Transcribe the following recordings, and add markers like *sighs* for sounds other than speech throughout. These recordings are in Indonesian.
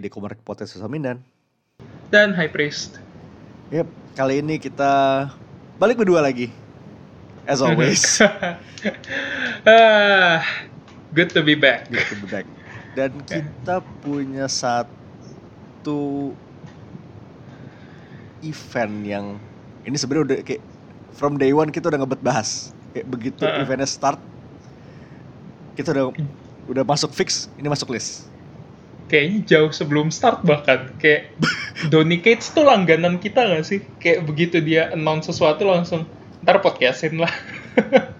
di Komarek Podcast Samindan. Dan High Priest. Yep, kali ini kita balik berdua lagi. As always. *laughs* ah, good to be back. Good to be back. Dan *laughs* kita punya satu event yang ini sebenarnya udah kayak from day one kita udah ngebet bahas. Kayak begitu Uh-uh. eventnya start, kita udah udah masuk fix, ini masuk list. Kayaknya jauh sebelum start bahkan. Kayak *laughs* Donny Cates tuh langganan kita gak sih? Kayak begitu dia announce sesuatu langsung, ntar podcastin lah. *laughs*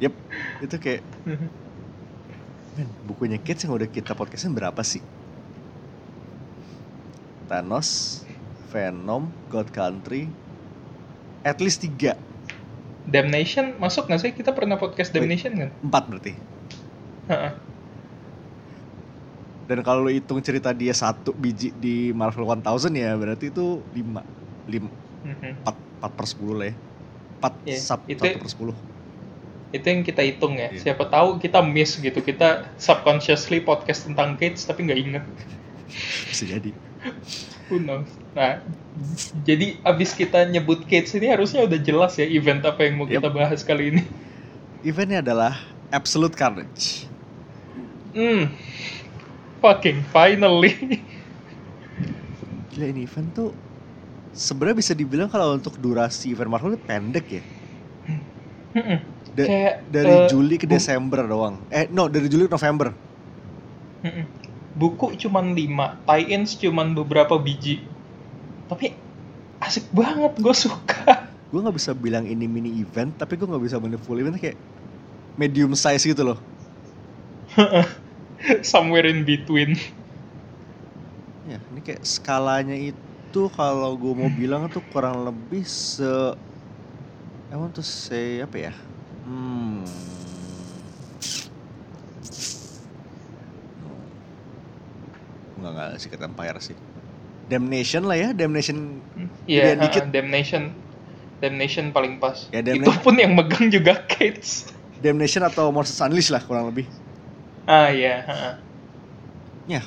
Yep, itu kayak *laughs* Men, bukunya Kids yang udah kita podcastin berapa sih? Thanos, Venom, God Country, at least tiga, Damnation masuk gak sih? Kita pernah podcast Damnation kan? empat berarti. Heeh. Dan kalau lu hitung cerita dia satu biji di Marvel 1000 ya berarti itu lima, lima Mhm. empat, empat per sepuluh lah ya. Empat Iya, sub itu- satu per sepuluh. Itu yang kita hitung ya. Iya. Siapa tahu kita miss gitu. Kita subconsciously podcast tentang Cates tapi nggak inget. Bisa jadi. Who knows? Nah, jadi abis kita nyebut Cates ini harusnya udah jelas ya event apa yang mau Yep. kita bahas kali ini. Eventnya adalah Absolute Carnage. Hmm, fucking finally. Gila ini event tuh sebenarnya bisa dibilang kalau untuk durasi event Marvel itu pendek ya. Da- Kayak dari eh, Juli ke Desember doang. Eh no, dari Juli ke November. Buku cuman 5, tie-ins cuman beberapa biji. Tapi asik banget, gue suka. Gue nggak bisa bilang ini mini event, tapi gue nggak bisa bilang full event kayak medium size gitu loh. *laughs* Somewhere in between. Ya, ini kayak skalanya itu kalau gue mau bilang tuh kurang lebih se I want to say apa ya? Hmm. Enggak enggak Secret Empire sih. Damnation lah ya, Damnation Iya, dikit. uh, Damnation. Damnation paling pas. Ya, Itu Damnation. pun yang megang juga Cates. Damnation atau Monsters Unleashed lah kurang lebih. Ah iya. Ya.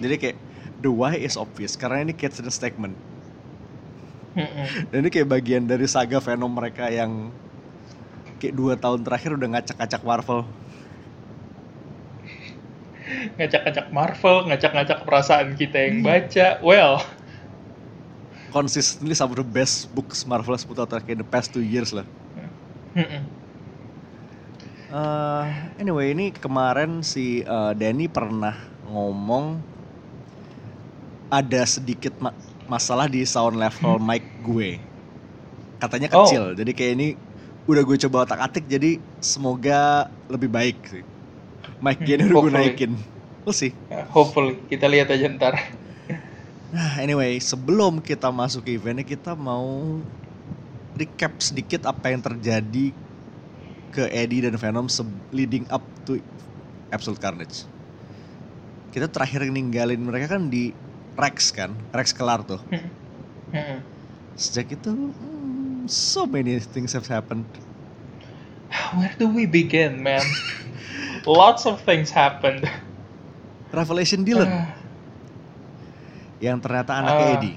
Jadi kayak the why is obvious karena ini Cats and Statement. Dan ini kayak bagian dari saga Venom mereka yang kayak dua tahun terakhir udah ngacak-ngacak Marvel. ngacak-ngacak Marvel, ngacak-ngacak perasaan kita yang baca. Well, Consistently some of the best books Marvel like in the past two years lah. Eh, anyway ini kemarin si eh, Danny pernah ngomong ada sedikit ma- masalah di sound level mic gue. Katanya Oh. kecil, jadi kayak ini udah gue coba otak-atik jadi semoga lebih baik sih. Mic gue ini udah gue naikin. We'll see. Ya, hopefully kita lihat aja ntar. Nah, anyway, sebelum kita masuk ke eventnya, kita mau recap sedikit apa yang terjadi ke Eddie dan Venom leading up to Absolute Carnage. Kita terakhir ninggalin mereka kan di Rex kan, Rex kelar tuh. Mm-mm. Sejak itu, hmm, so many things have happened. Where do we begin, man? *laughs* Lots of things happened. Revelation Dylan, Ah, yang ternyata anaknya Ah. Eddie.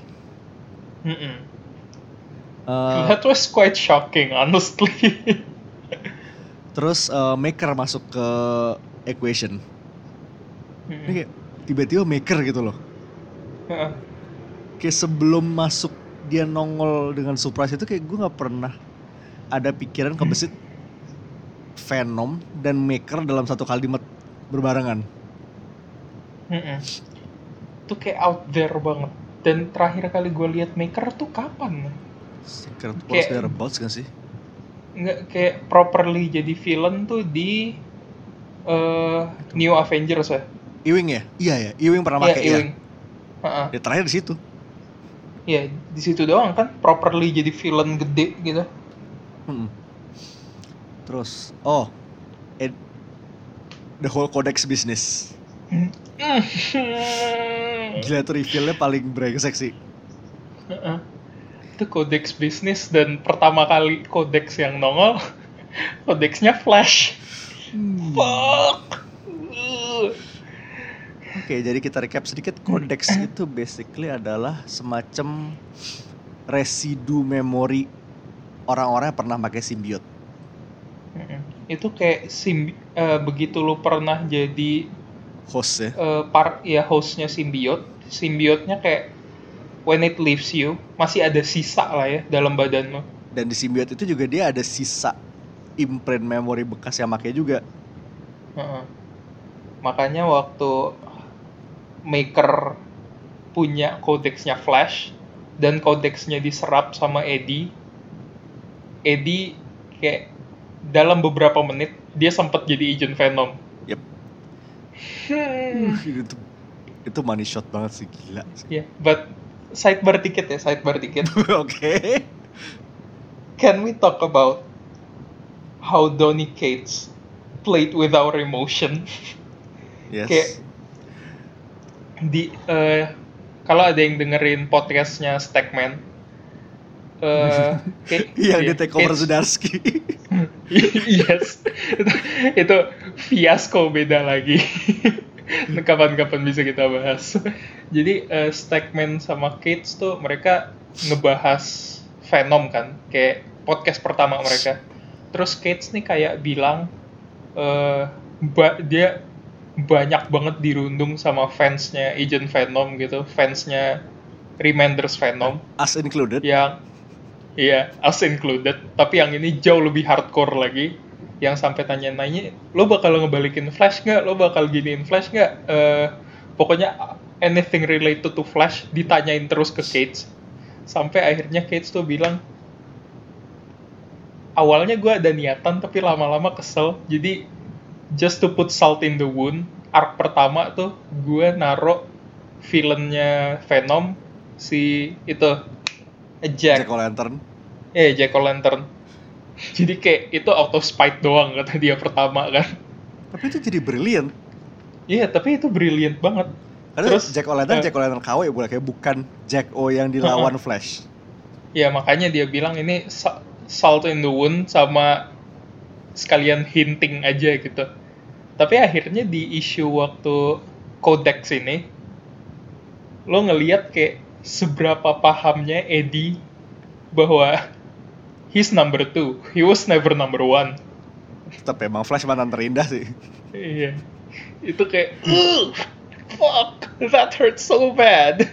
mm-mm. Eh, That was quite shocking, honestly. *laughs* terus eh, Maker masuk ke equation. Ini Mm-mm. kayak tiba-tiba Maker gitu loh. Kayak sebelum masuk dia nongol dengan surprise itu kayak gue nggak pernah ada pikiran kebesit Venom dan Maker dalam satu kalimat berbarengan. Mm-mm. Itu kayak out there banget. Dan terakhir kali gue lihat Maker tuh kapan? Secret Wars Kayak- thereabouts gak sih? Nggak kayak properly jadi villain tuh di eh, New Avengers ya? Ewing ya? Iya ya, Ewing pernah Iya, pakai ya. Ewing. Heeh. Ya terakhir di situ. Iya, di situ doang kan properly jadi villain gede gitu. Mm-mm. Terus, oh, Ed, the whole codex business. Mm. *laughs* Gila tuh reveal-nya paling brengsek sih. Heeh. Itu kodeks bisnis dan pertama kali kodeks yang nongol *laughs* kodeksnya Flash. Hmm. Fuck. Uh. Oke, jadi kita recap sedikit. Codex *coughs* itu basically adalah semacam residu memori orang-orang yang pernah pakai simbiot. Itu kayak simbi eh, begitu lu pernah jadi Host ya. eh, par ya hostnya simbiot, simbiotnya kayak when it leaves you masih ada sisa lah ya dalam badan lo. Dan di simbiot itu juga dia ada sisa imprint memori bekas yang pakai juga. Heeh. Makanya waktu Maker punya kodexnya Flash dan kodexnya diserap sama Eddie, Eddie kayak dalam beberapa menit dia sempat jadi agent Venom. Yep. Hmm. *laughs* itu itu money shot banget sih gila. sih. Ya, but sidebar dikit ya, sidebar dikit. *laughs* Oke. Can we talk about how Donny Cates played with our emotion? *laughs* Yes. Kayak di eh, kalau ada yang dengerin podcastnya Stackman, eh *laughs* kayak yang di take over Sudarski. yes, itu, itu fiasco beda lagi. *laughs* Kapan-kapan bisa kita bahas. *laughs* Jadi eh, Stackman sama Cates tuh mereka ngebahas Venom kan, kayak podcast pertama mereka. Terus Cates nih kayak bilang eh ba- dia banyak banget dirundung sama fansnya Agent Venom gitu, fansnya Reminders Venom Us included. yang iya us included tapi yang ini jauh lebih hardcore lagi yang sampai tanya-nanya lo bakal ngebalikin Flash nggak? Lo bakal giniin Flash nggak? Eh, pokoknya anything related to Flash ditanyain terus ke Cage. Sampai akhirnya Cage tuh bilang awalnya gue ada niatan tapi lama-lama kesel. Jadi just to put salt in the wound arc pertama tuh gue naro villainnya Venom si itu Jack, Jack O'Lantern. eh Jack O'Lantern jadi kayak itu auto spite doang kata dia pertama kan Tapi itu jadi brilliant. iya tapi itu brilliant banget Karena Terus, Jack O'Lantern, eh, Jack O'Lantern KW ya boleh kayak bukan Jack O yang dilawan Flash. ya makanya dia bilang ini sa- salt in the wound sama sekalian hinting aja gitu tapi akhirnya di isu waktu Codex ini lo ngeliat kayak seberapa pahamnya Eddie bahwa he's number two he was never number one Tetap emang Flash mantan terindah sih. Iya. Itu kayak "Ugh, fuck, that hurts so bad.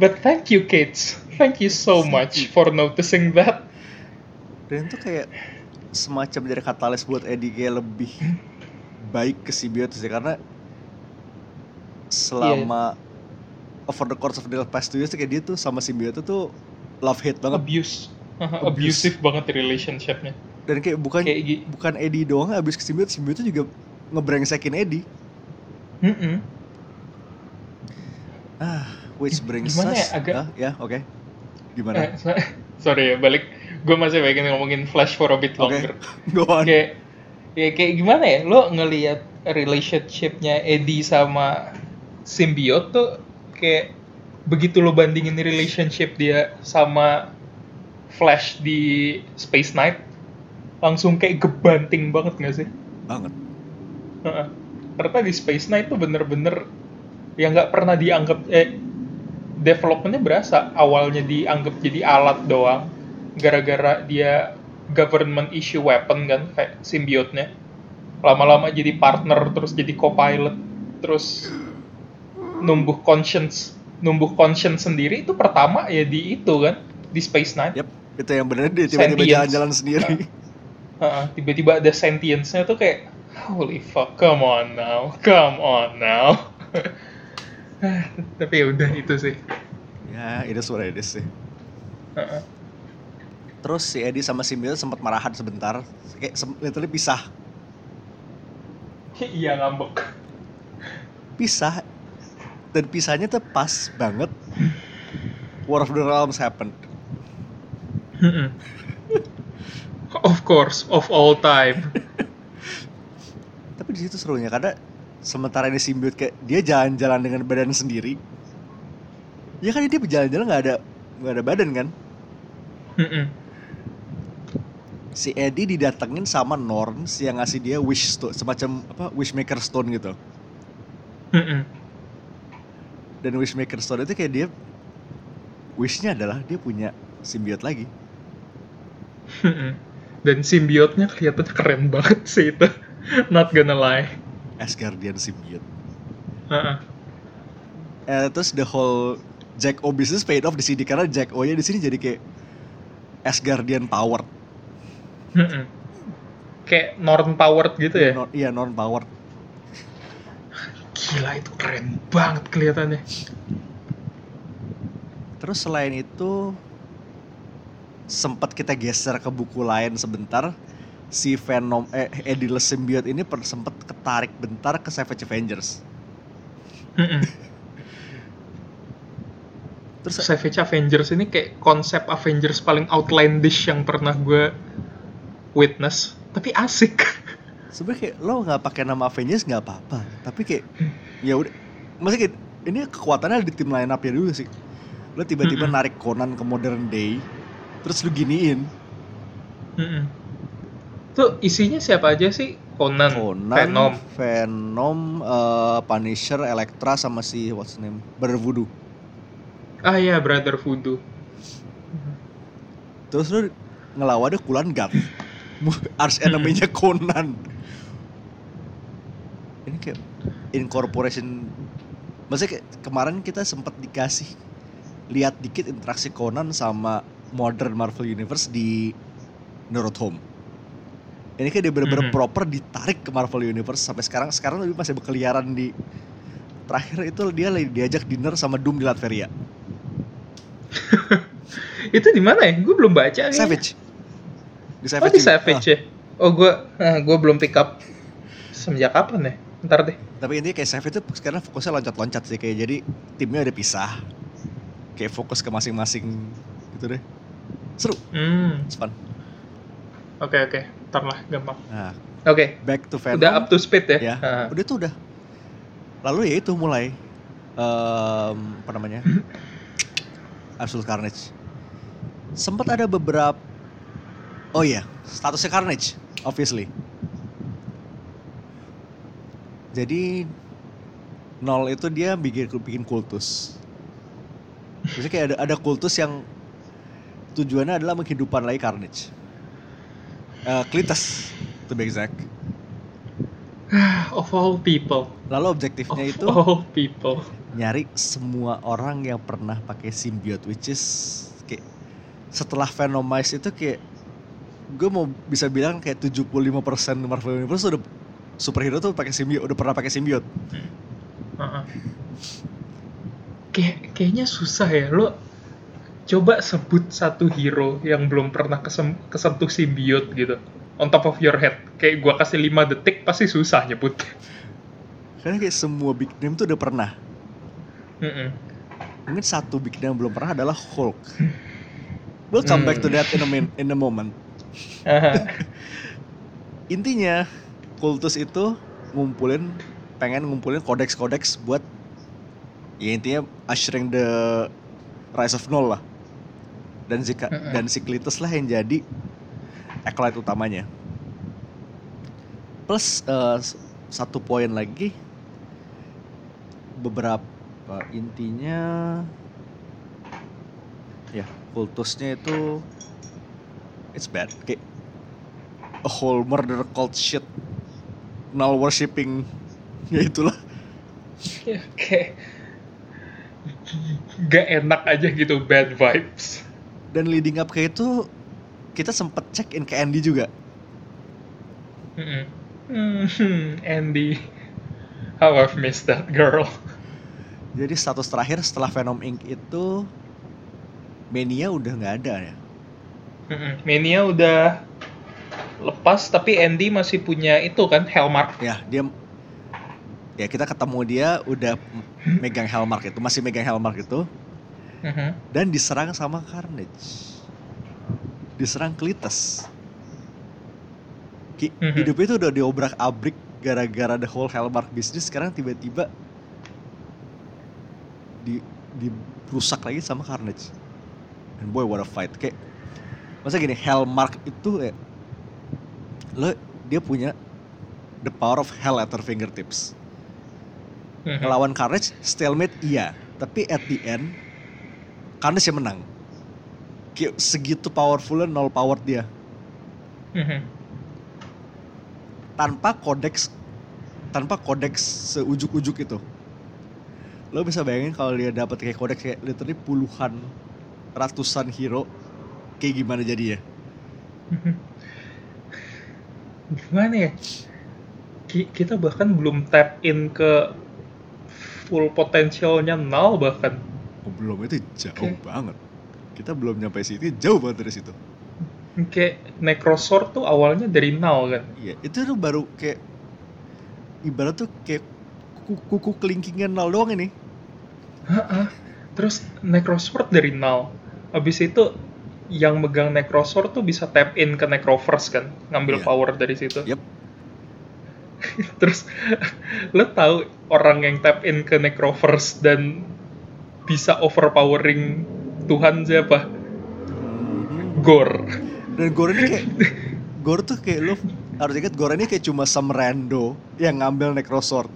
But thank you kids. Thank you so much for noticing that. Dan itu kayak semacam jadi katalis buat Eddie kayak lebih baik ke simbiote sih karena selama over the course of the past two years kayak dia tuh sama simbiote tuh love hate banget Abuse. *laughs* Abuse. Abusive banget relationshipnya. dan kayak bukan Kayak bukan Eddie doang abis ke simbiote simbiote juga ngebrengsekin Eddie Mm-mm. ah which brings Gimana us ya, agak- Ah, ya oke gimana Eh, so- *laughs* sorry ya, balik. Gue masih pengen ngomongin Flash for a bit longer. *laughs* go on kayak ya kayak gimana ya lo ngelihat relationshipnya Eddie sama Symbiote tuh kayak begitu lo bandingin relationship dia sama Flash di Space Knight langsung kayak gebanting banget gak sih? banget. Heeh. Ternyata di Space Knight tuh bener-bener yang nggak pernah dianggap eh developmentnya berasa. Awalnya dianggap jadi alat doang gara-gara dia government issue weapon kan kayak simbiotnya. Lama-lama jadi partner terus jadi co-pilot terus numbuh conscience numbuh conscience sendiri itu pertama ya di itu kan di Space Knight. Yap, itu yang bener dia tiba-tiba jalan-jalan sendiri. Heeh, tiba-tiba ada sentience-nya tuh kayak holy fuck come on now come on now *laughs* tapi ya udah itu sih ya, itu suara it is sih. Heeh. Terus si Eddie sama Symbiote sempat marahan sebentar, kayak sem- literally pisah. *laughs* iya ngambek Pisah. Dan pisahnya tuh pas banget. War of the Realms happened. Of course of all time Tapi di situ serunya karena sementara ini Symbiote kayak dia jalan-jalan dengan badan sendiri. Ya kan dia berjalan-jalan nggak ada nggak ada badan kan? Mm-mm. Si Eddie didatengin sama Norns yang ngasih dia wish stone, semacam apa wishmaker stone gitu. Mm-mm. dan Wishmaker Stone itu kayak dia wishnya adalah dia punya simbiot lagi Dan simbiotnya kelihatannya keren banget sih itu. Not gonna lie. Asgardian symbiote Heeh. eh, terus the whole Jack O business paid off di sini karena Jack O nya di sini jadi kayak Asgardian power. Kayak Norn powered gitu ya. non, iya non power Gila itu keren banget kelihatannya. terus selain itu sempat kita geser ke buku lain sebentar. Si Venom eh Ediless Symbiote ini sempat ketarik bentar ke Savage Avengers. *laughs* Terus Savage Avengers ini kayak konsep Avengers paling outlandish yang pernah gue witness. Tapi asik. *laughs* sebenarnya kayak lo nggak pakai nama Avengers nggak apa-apa. Tapi kayak ya udah. Maksudnya kayak ini kekuatannya di tim line up ya dulu sih. Lo tiba-tiba narik Conan ke modern day terus lu giniin Mm-mm. Tuh isinya siapa aja sih? Conan, Conan, Venom. Venom, eh, Punisher, Elektra sama si what's name Brother Voodoo. Ah iya, Brother Voodoo. Terus lu ngelawannya Kulan Gat. Ars enemy-nya Conan. Ini kayak incorporation Maksudnya kayak kemarin kita sempat dikasih lihat dikit interaksi Conan sama modern Marvel Universe di North Home. Ini kayak dia bener-bener Mhm. proper ditarik ke Marvel Universe sampai sekarang. Sekarang lebih masih berkeliaran di terakhir itu dia lagi diajak dinner sama Doom di Latveria. *laughs* Itu di mana ya? Gue belum baca. kayaknya. Savage. Di Oh Savage. di juga. Savage ya? Oh gue gue belum pick up semenjak kapan ya? Ntar deh. Tapi intinya kayak Savage itu sekarang fokusnya loncat-loncat sih kayak jadi timnya udah pisah. Kayak fokus ke masing-masing gitu deh. Seru, Hmm, it's fun. oke oke. Ntar lah, gampang. Nah, Oke, back to Venom. udah up to speed ya? ya. Ah. Udah tuh udah. Lalu ya itu mulai em, apa namanya? *clears throat* Absolute Carnage. Sempat ada beberapa Oh iya, statusnya Carnage, obviously. Jadi nol itu dia bikin bikin kultus. Maksudnya kayak ada ada kultus yang tujuannya adalah menghidupkan lagi Carnage. Eh Cletus, to be exact. Of all people. Lalu Of objektifnya itu all people. nyari semua orang yang pernah pakai symbiote which is kayak setelah Venomize itu kayak gue mau bisa bilang kayak 75% Marvel Universe udah superhero tuh pakai symbiote udah pernah pakai symbiote. Heeh. Kayak kayaknya susah ya lo coba sebut satu hero yang belum pernah kesem- kesentuh simbiot gitu on top of your head kayak gua kasih 5 detik pasti susah nyebut Karena kayak semua big name tuh udah pernah. Mm-mm. Mungkin satu big name yang belum pernah adalah Hulk. We'll come back to Hmm. that in a, min- in a moment. Aha. *laughs* Intinya kultus itu ngumpulin pengen ngumpulin kodeks-kodeks buat ya intinya ushering the rise of Null lah. Dan Mm-mm. dan si Cletus lah yang jadi acolyte utamanya. Plus s- satu poin lagi beberapa intinya ya kultusnya itu it's bad. Kayak a whole murder cult shit null worshipping *laughs* ya itulah. Ya, kayak gak enak aja gitu bad vibes dan leading up ke itu kita sempet check in ke Andy juga. Mm-mm. Hmm, *laughs* Andy how I've missed that girl. Jadi status terakhir setelah Venom Inc. itu Mania udah nggak ada ya? Mm-mm. Mania udah lepas tapi Andy masih punya itu kan Hellmark. Ya dia ya kita ketemu dia udah megang Hellmark itu masih megang Hellmark itu Mhm. dan diserang sama Carnage. Diserang Cletus. Ki- Mhm. hidupnya itu udah diobrak abrik gara-gara the whole Hellmark bisnis sekarang tiba-tiba di dirusak lagi sama Carnage. And boy what a fight. Kayak masa gini Hellmark itu ya lo dia punya the power of hell at her fingertips. Mhm. ngelawan Carnage stalemate iya. Tapi at the end Karnes yang menang. Kayak segitu powerfulnya nol power dia. Mhm. Tanpa kodeks tanpa kodeks seujuk-ujuk itu. Lo bisa bayangin kalau dia dapat kayak kodeks kayak literally puluhan ratusan hero kayak gimana jadinya? Gimana ya? Ki- Kita bahkan belum tap in ke full potensialnya Null bahkan. Oh, belum itu jauh Oke. banget. Kita belum nyampe situ, jauh banget dari situ. Kayak Necrosword tuh awalnya dari Null kan. Iya, itu tuh baru kayak ibarat tuh kayak kuku, kuku kelingkingnya nol doang ini. Heeh. Terus Necrosword dari Null. Abis itu yang megang Necrosword tuh bisa tap in ke Necroverse kan, ngambil Iya. power dari situ. Yep. *laughs* Terus *laughs* lo tahu orang yang tap in ke Necroverse dan bisa overpowering Tuhan siapa? Mhm. Gore. Dan Gore ini kayak Gore tuh kayak lu harus ingat Gore ini kayak cuma some rando yang ngambil Necrosword.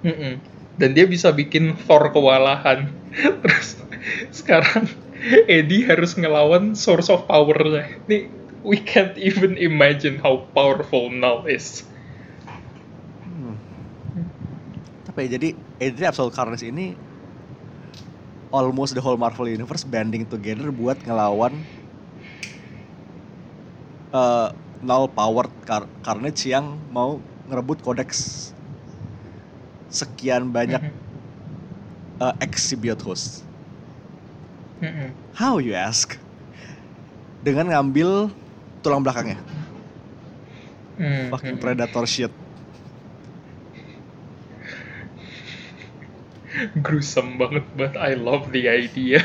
Mm-mm. Dan dia bisa bikin Thor kewalahan. *laughs* Terus sekarang Eddie harus ngelawan source of power-nya. Nih, we can't even imagine how powerful Null is. Hmm. Tapi jadi Adrian Absolute Carnage ini almost the whole Marvel Universe banding together buat ngelawan uh, null powered Car- Carnage yang mau ngerebut kodeks sekian banyak Mhm. uh, ex-symbiote host. Mm-mm. How you ask? Dengan ngambil tulang belakangnya, Mm, fucking mm. predator shit. *laughs* Gruesome banget, but I love the idea.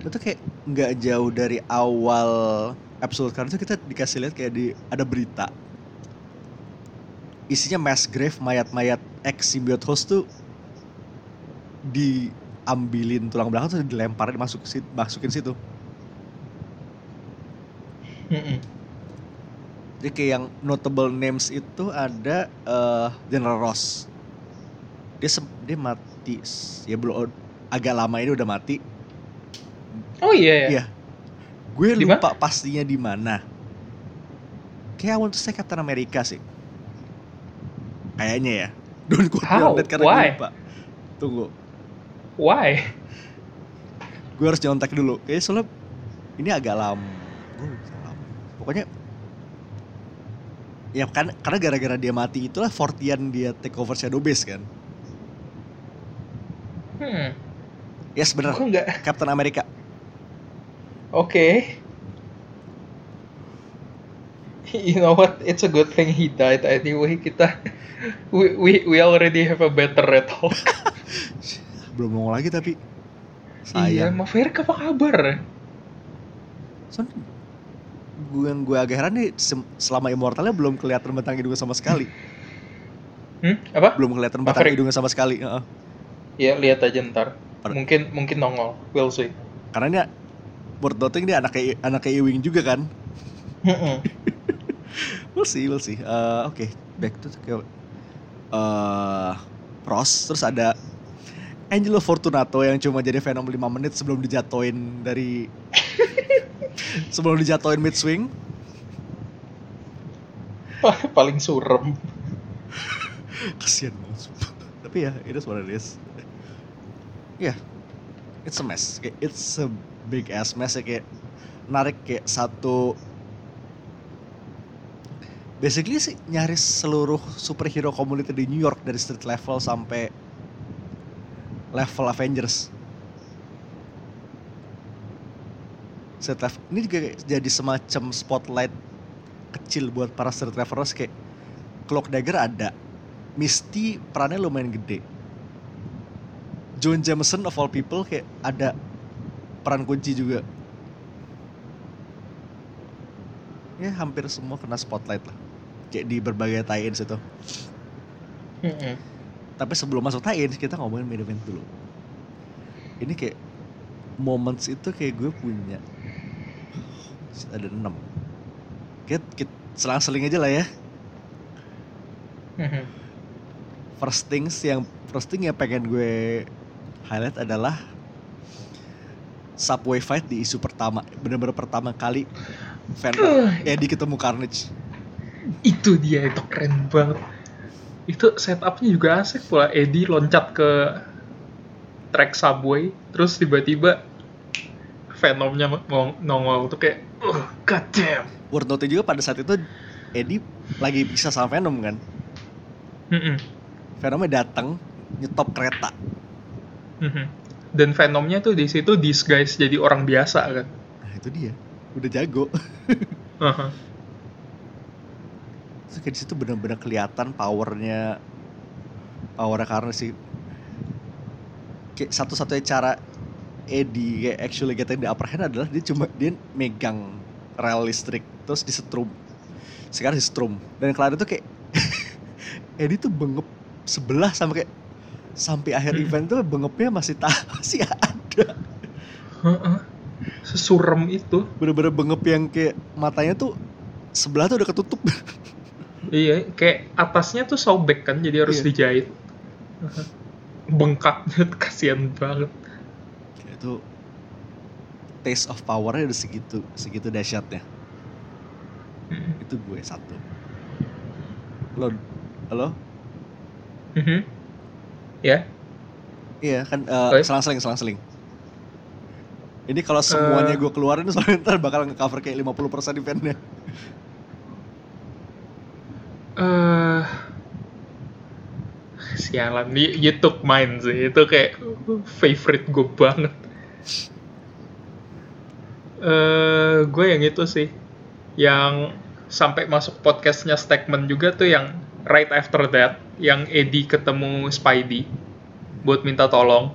Itu kayak nggak jauh dari awal Absolute Carnage itu kita dikasih lihat kayak di ada berita isinya mass grave mayat-mayat ex symbiote host tuh diambilin tulang belakang tuh dilemparin masuk masukin situ. Jadi kayak yang notable names itu ada eh, General Ross. Dia sem- dia mati ya belum agak lama ini udah mati. Oh iya ya. Iya. Gue Di lupa pastinya di mana. Kayak I want to say Captain America sih. Kayaknya ya. *laughs* Don't quote me How? that karena gue Why? lupa. Tunggu. Why? Gue harus nyontek dulu. Kayaknya soalnya ini agak. Gue lama. Pokoknya ya kan karena gara-gara dia mati itulah Fortian dia take over Shadow Base kan. Hmm. Yes bener. Aku nggak. Captain America. Oke. You know what? It's a good thing he died anyway. Kita we we, we already have a better Red Hulk. *laughs* Belum nongol lagi tapi Iya, sayang. Maverick apa kabar? Soalnya gue yang gue agak heran nih selama Immortalnya belum kelihatan batang hidungnya sama sekali. Hmm? Apa? Belum kelihatan batang hidungnya sama sekali. heeh. Ya lihat aja ntar. Mungkin mungkin nongol. We'll see. Karena ini worth noting dia anaknya anaknya Ewing juga kan. *laughs* We'll see, we'll see. Eh, Oke, back to ke eh Ross, terus ada Angelo Fortunato yang cuma jadi Venom 5 menit sebelum dijatoin dari *laughs* sebelum dijatoin mid swing. Paling surem. *laughs* Kasian banget. Tapi ya, it is what it is. Ya, it's a mess. It's a big ass mess ya kayak narik kayak satu Basically sih nyaris seluruh superhero community di New York dari street level sampai level Avengers. Street level ini juga jadi semacam spotlight kecil buat para street travelers kayak Cloak Dagger ada, Misty perannya lumayan gede. John Jameson of all people kayak ada peran kunci juga. Ya hampir semua kena spotlight lah. Kayak di berbagai tie-ins itu. Mm-mm. Tapi sebelum masuk tie-ins kita ngomongin main event dulu. Ini kayak moments itu kayak gue punya ada enam. Kayak, kayak selang-seling aja lah ya. Mhm. first things yang first thing yang pengen gue highlight adalah Subway fight di isu pertama, bener-bener pertama kali fan Eddie ketemu Carnage. Itu dia itu keren banget. Itu setupnya juga asik pula. Eddie loncat ke track subway, terus tiba-tiba Venomnya nongol tuh kayak, oh god damn. Worth note juga pada saat itu Eddie lagi bisa sama Venom kan. Mm-mm. Venomnya datang nyetop kereta. Mhm. Dan Venomnya tuh di situ disguise jadi orang biasa kan. Nah itu dia, udah jago. *laughs* Aha. Terus kayak di situ bener-bener kelihatan powernya, powernya karena sih kayak satu-satunya cara Eddie kayak actually getting the upper hand adalah dia cuma dia megang rel listrik terus disetrum sekarang disetrum dan kemarin tuh kayak *laughs* Eddie tuh bengep sebelah sampai kayak sampai akhir Hmm. event tuh bengepnya masih tak *laughs* masih ada. Sesurem itu. bener-bener bengep yang kayak matanya tuh sebelah tuh udah ketutup *laughs* Iya, kayak atasnya tuh sobek kan, jadi harus Iya. dijahit. Tuh *laughs* kasihan banget. Kayak itu taste of powernya udah segitu segitu dahsyatnya Mhm. itu gue satu lo halo Mhm. Ya, iya kan Oi. selang-seling selang-seling. Ini kalau semuanya Eh. gue keluarin *laughs* soalnya ntar bakal nge-cover kayak 50% eventnya. Eh sialan. You, you took mine sih. Itu kayak favorite gue banget. Eh gue yang itu sih. Yang sampai masuk podcastnya Stegman juga tuh yang right after that yang Eddie ketemu Spidey buat minta tolong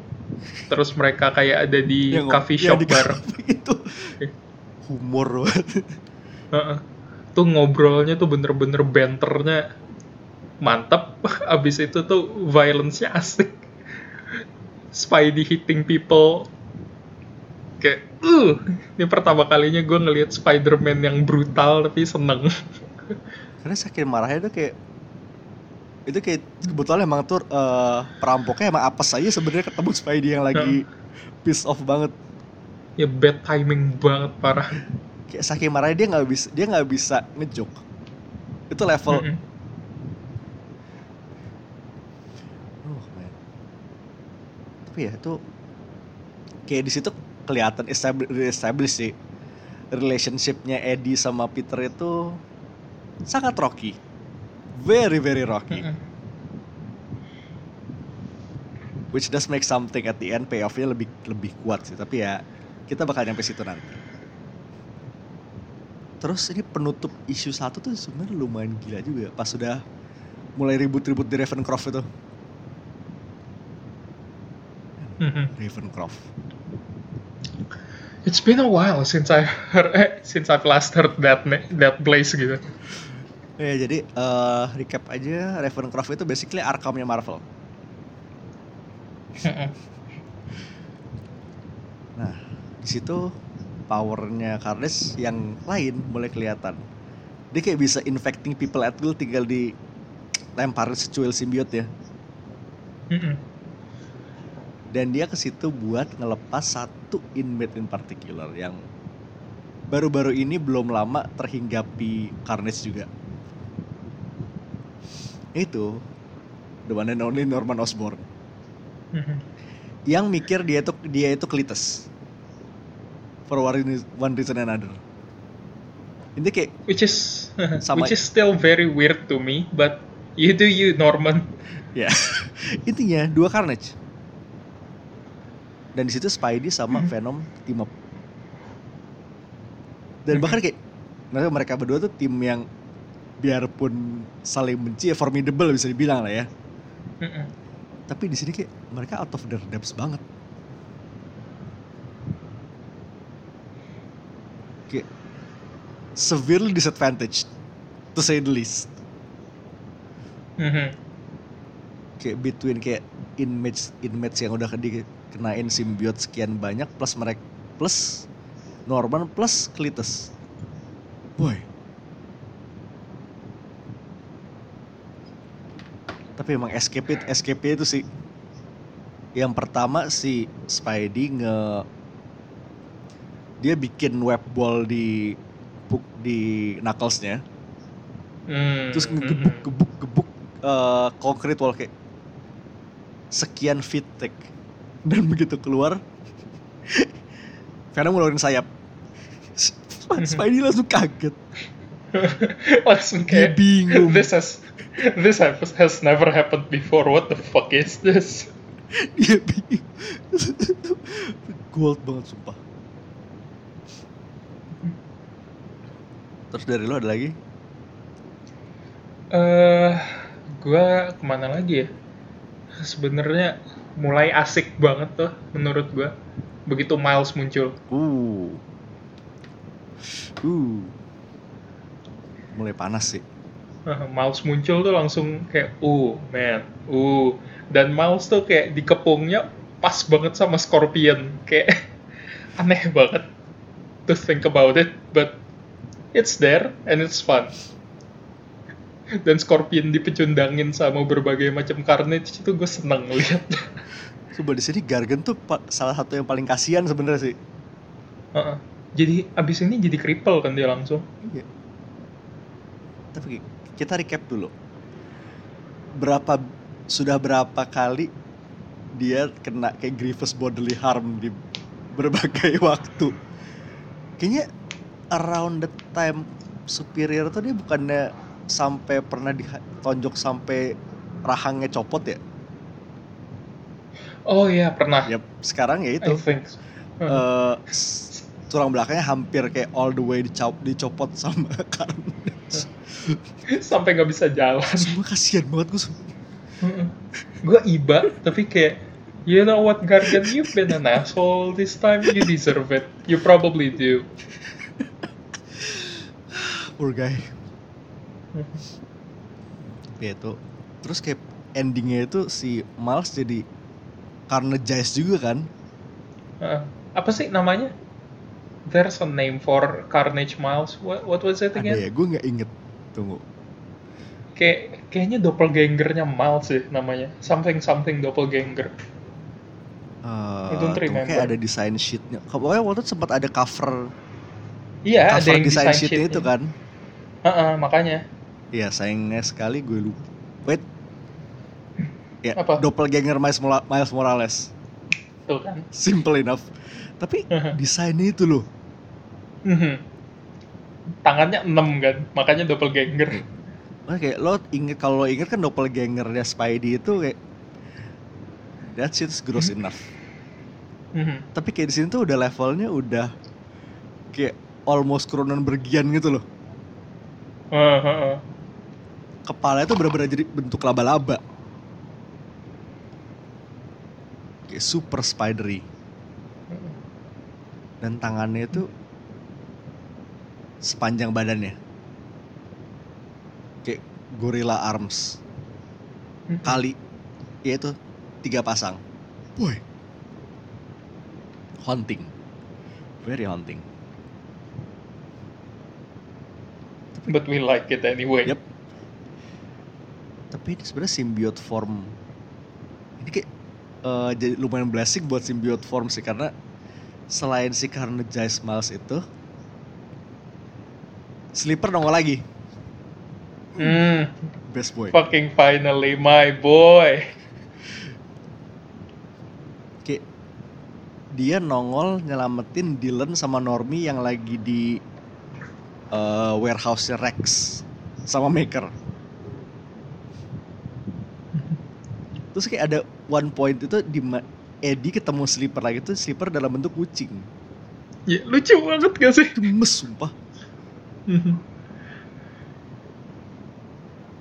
terus mereka kayak ada di Yang- coffee shop di bareng cafe itu humor banget *laughs* Heeh. Tuh ngobrolnya tuh bener-bener banternya mantap. *laughs* Abis itu tuh violence-nya asik. Spidey hitting people. Kayak, uh, ini pertama kalinya gue ngelihat Spider-Man yang brutal tapi seneng. *laughs* karena saking marahnya tuh kayak itu kayak kebetulan emang tuh eh, perampoknya emang apes aja sebenarnya ketemu Spidey yang lagi piss off banget ya bad timing banget parah. kayak saking marahnya dia nggak bisa dia nggak bisa ngejok itu level Mm-mm. oh man. tapi ya itu kayak di situ kelihatan established, established sih relationshipnya Eddie sama Peter itu sangat rocky very very rocky. Which does make something at the end payoffnya lebih lebih kuat sih. Tapi ya kita bakal nyampe situ nanti. Terus ini penutup isu satu tuh sebenarnya lumayan gila juga pas sudah mulai ribut-ribut di Ravencroft itu. Mhm. Ravencroft. It's been a while since I heard, eh, since I've last heard that that place gitu. Ya jadi eh, recap aja Ravencroft itu basically Arkhamnya Marvel. *laughs* Nah di situ powernya Carnage yang lain mulai kelihatan. Dia kayak bisa infecting people at will tinggal di lemparin secuil symbiote ya. Dan dia ke situ buat ngelepas satu inmate in particular yang baru-baru ini belum lama terhinggapi Carnage juga. Itu the one and only Norman Osborn Mhm. yang mikir dia itu dia itu Cletus for one reason- and another. Ini kayak Which is *laughs* Sama- which is still very weird to me, but you do you Norman. *laughs* ya intinya dua Carnage dan di situ Spidey sama Mhm. Venom team up dan bahkan kayak mereka berdua tuh tim yang biarpun saling benci ya formidable bisa dibilang lah ya. Mm-mm. tapi di sini kayak mereka out of their depths banget. Kayak severely disadvantaged to say the least. Mhm. kayak between kayak inmates inmates yang udah dikenain simbiot sekian banyak plus mereka plus Norman plus Cletus. Boy tapi emang escape it escape itu sih. Yang pertama si Spidey nge dia bikin web ball di di knucklesnya. Hmm, terus ngegebuk gebuk gebuk eh, concrete wall kayak sekian feet thick. *laughs* Dan begitu keluar Venom ngeluarin sayap. *laughs* Spidey langsung kaget. *laughs* Langsung dia kayak bingung. this has *laughs* this has, never happened before. What the fuck is this? Dia bingung gold banget sumpah. Terus dari lo ada lagi? Eh gua ke mana lagi ya? Sebenarnya mulai asik banget tuh menurut gua. Begitu Miles muncul. Uh. Uh. Mulai panas sih *laughs* Miles muncul tuh langsung kayak uh man uh. Dan Miles tuh kayak dikepungnya pas banget sama Scorpion. Kayak *laughs* aneh banget to think about it but it's there and it's fun. Dan Scorpion dipecundangin sama berbagai macam carnage itu gue seneng lihat *laughs* coba di sini Gargan tuh salah satu yang paling kasihan sebenarnya sih. Heeh. jadi abis ini jadi cripple kan dia langsung. Iya. Tapi kita recap dulu. Berapa sudah berapa kali dia kena kayak grievous bodily harm di berbagai *laughs* waktu. Kayaknya around the time superior tuh dia bukannya sampai pernah ditonjok sampai rahangnya copot ya? oh iya pernah Yap, sekarang ya itu. I think tulang belakangnya hampir kayak all the way dicop, dicopot sama *laughs* Carnage. *laughs* sampai nggak bisa jalan Semua kasihan banget gue. gue iba tapi kayak you know what Gargan you've been an asshole this time you deserve it you probably do *sighs* Poor guy. Ya itu. Terus kayak endingnya itu si Miles jadi karena Jace juga kan. Heeh. apa sih namanya there's a name for Carnage Miles what, what was it Ada again ya, gue nggak inget. Tunggu. kayak kayaknya doppelgangernya Miles sih namanya something something doppelganger Eh, I don't tunggu, remember. kayak ada desain sheetnya. Pokoknya waktu itu sempat ada cover iya ada cover yang desain design sheetnya sheet itu kan. Heeh, makanya Iya, sayangnya sekali gue lupa. Wait. Ya, Apa? doppelganger Miles, Miles Morales. tuh kan Simple enough. Tapi desainnya itu loh. Mhm. Tangannya 6 kan makanya doppelganger Nah, kayak lo inget kalau lo inget kan doppelgangernya Spidey itu kayak that shit's gross enough. Mhm. Tapi kayak di sini tuh udah levelnya udah kayak almost Cronenbergian gitu loh. Kepalanya tuh bener-bener jadi bentuk laba-laba. Kayak super spidery. Dan tangannya itu sepanjang badannya. Kayak gorilla arms. Kali yaitu tiga pasang. Boy. Haunting. Very haunting. but we like it anyway Yep. Tapi ini sebenarnya symbiote form. Ini kayak eh, jadi lumayan blessing buat symbiote form sih karena selain si Carnage Miles itu Sleeper nongol lagi. Hmm, Best boy. fucking finally my boy Kayak dia nongol nyelamatin Dylan sama Normie yang lagi di eh, warehouse Rex sama Maker. Terus kayak ada one point itu di Eddie ketemu Sleeper lagi tuh Sleeper dalam bentuk kucing. ya, lucu banget gak sih Gemes sumpah.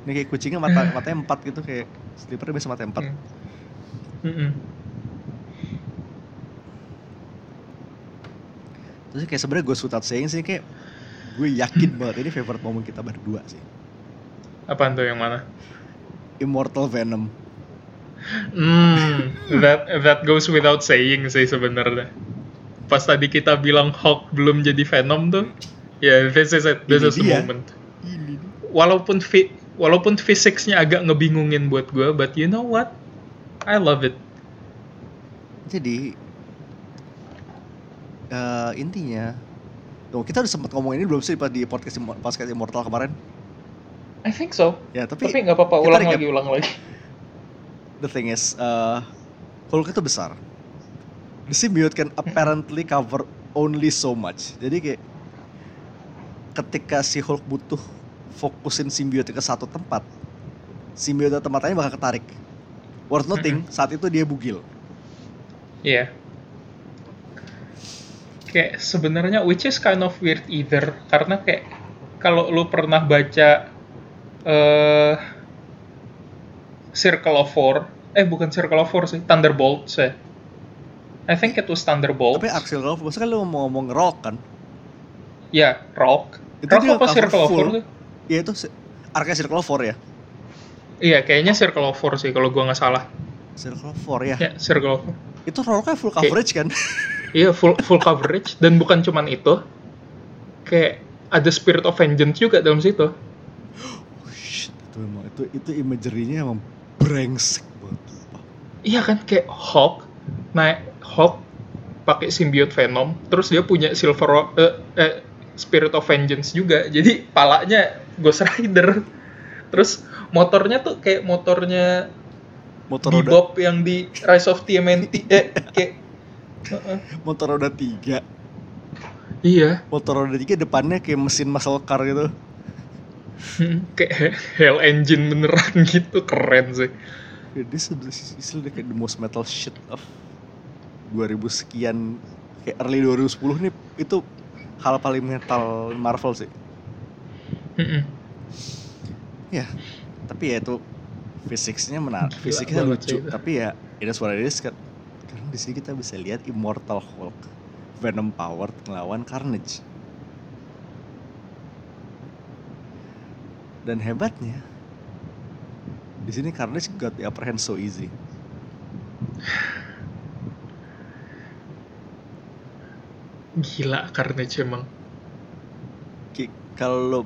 Ini kayak kucingnya mata matanya empat gitu kayak Sleeper biasa mata empat. Hmm. Mhm. Terus kayak sebenarnya gue without saying sih kayak gue yakin *clears throat* banget ini favorite momen kita berdua sih. apaan tuh yang mana Immortal Venom. Hmm, that that goes without saying sih sebenarnya. Pas tadi kita bilang Hulk belum jadi Venom tuh, ya this is it, this Ini is the dia. moment. Ini. Walaupun fi walaupun fisiknya agak ngebingungin buat gue, but you know what? I love it. Jadi eh intinya Tuh, kita udah sempat ngomong ini belum sih pas di podcast podcast Immortal kemarin? I think so. Ya, tapi Tapi nggak apa-apa ulang recap. lagi ulang lagi. the thing is uh, Hulk itu besar. The symbiote can apparently cover only so much. Jadi kayak ketika si Hulk butuh fokusin symbiote ke satu tempat, symbiote tempat lain bakal ketarik. Worth noting, saat itu dia bugil. Iya. Kayak sebenarnya which is kind of weird either karena kayak kalau lu pernah baca eh Circle of Four, eh bukan Circle of Four sih, Thunderbolts ya. I think it was Thunderbolts. Tapi Axel Rolf, maksudnya lu mau ngomong Rock kan? Ya, Rock. Itu dia apa Circle of full. Four tuh? Ya itu arca Circle of Four ya? Iya, kayaknya Circle of Four sih kalau gua nggak salah. Circle of Four ya? Ya, Circle of Four. Itu Rocknya full coverage kan? *laughs* Iya, full full coverage dan bukan cuman itu. Kayak ada Spirit of Vengeance juga dalam situ. Oh, shit, itu emang itu itu imagery-nya emang brengsek banget. Iya kan kayak Hawk naik Hawk pakai symbiote Venom, terus dia punya Silver Ro- eh, eh, Spirit of Vengeance juga. Jadi palanya Ghost Rider. Terus motornya tuh kayak motornya Motor roda Bebop yang di Rise of TMNT *laughs* eh kayak Heeh. motor roda tiga, iya motor roda tiga depannya kayak mesin muscle car gitu. Hmm, kayak Hell Engine beneran *laughs* gitu keren sih Ya, Dia sudah istilah kayak the most metal shit of 2000 sekian kayak early 2010 nih itu hal paling metal Marvel sih. Mm-mm. Ya, tapi ya itu fisiknya menarik, fisiknya lucu, itu. tapi ya it is kan. Karena di sini kita bisa lihat Immortal Hulk, Venom powered ngelawan Carnage. Dan hebatnya di sini Carnage got the upper hand so easy. *sighs* gila Carnage emang Ki- Kalau lo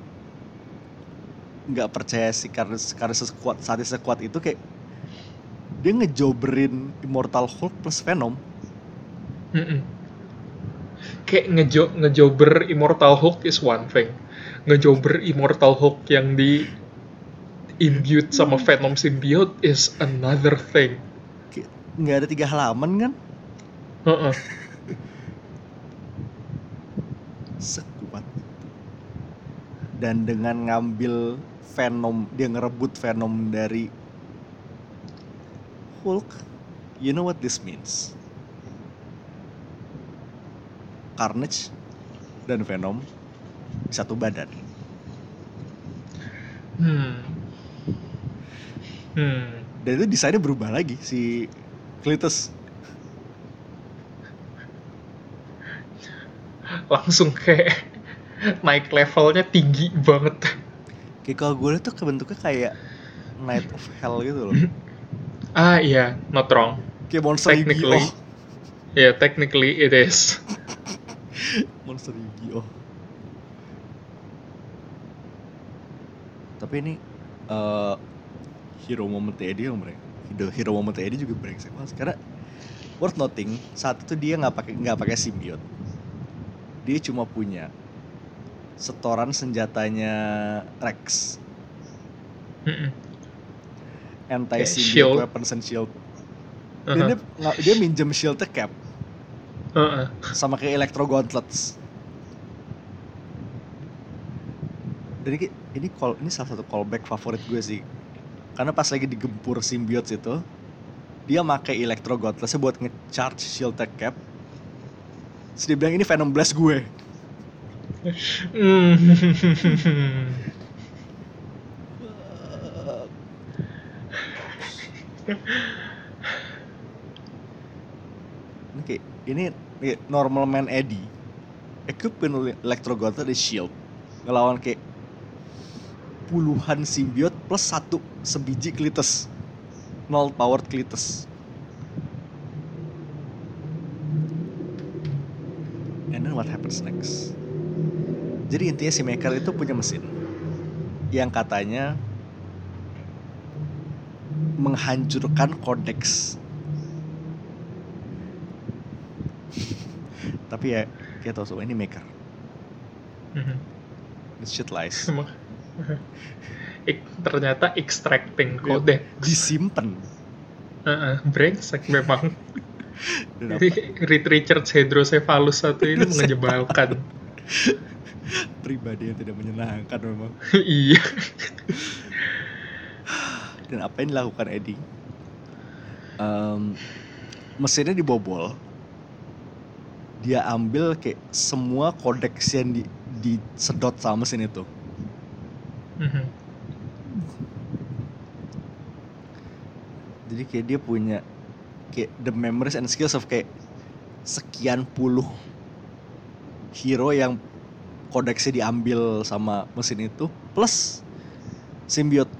nggak percaya sih karena karena sekuat saat sekuat itu kayak dia ngejobrin Immortal Hulk plus Venom. Mm-mm. kayak ngejo ngejober Immortal Hulk is one thing. Ngejober Immortal Hulk yang di imbued sama Venom symbiote is another thing. Nggak ada tiga halaman kan? Heeh. *laughs* sekuat itu. dan dengan ngambil Venom dia ngerebut Venom dari Hulk you know what this means? Carnage dan Venom satu badan. Hmm. Hmm. Dan itu desainnya berubah lagi si Cletus langsung kayak naik levelnya tinggi banget. Kayak kalau gue liat tuh kebentuknya kayak Night of Hell gitu loh. *clears throat* Ah iya not wrong. Kayak monster Technically. Yu-Gi-Oh yeah technically it is. *laughs* Monster Yu-Gi-Oh. Tapi ini eh hero moment Eddie yang mereka hero, hero moment Eddie juga brengsek banget karena worth noting saat itu dia nggak pakai nggak pakai symbiote dia cuma punya setoran senjatanya Rex Mm-mm. anti symbiote shield. weapons and shield dan Uh-huh. dia, dia minjem shieldnya cap Uh-uh. sama kayak Electro Gauntlets. Dan ini, ini call ini salah satu callback favorit gue sih. Karena pas lagi digempur symbiotes itu, dia pakai Electro Gauntlets buat nge-charge shield cap. Terus dia bilang ini Venom Blast gue. Mm. Ini kayak ini normal man Eddie. Equipped with Electro Gauntlet dan shield. Ngelawan kayak puluhan symbiote plus satu sebiji Klitus. Nol powered Klitus. And then what happens next? Jadi intinya si Maker itu punya mesin yang katanya menghancurkan kodeks *laughs* Tapi ya kita tahu semua ini maker. Mhm. This shit lies. *laughs* Ternyata extracting Iya. kode Disimpan. Heeh, brengsek memang? Reed Richards hydrocephalus satu ini menyebalkan pribadi yang tidak menyenangkan memang. *laughs* iya Dan apa yang dilakukan Eddie? Em, mesinnya dibobol. Dia ambil kayak semua kodeks yang di, disedot sama mesin itu. Mhm. Jadi kayak dia punya kayak the memories and skills of kayak sekian puluh hero yang kodeksnya diambil sama mesin itu plus symbiote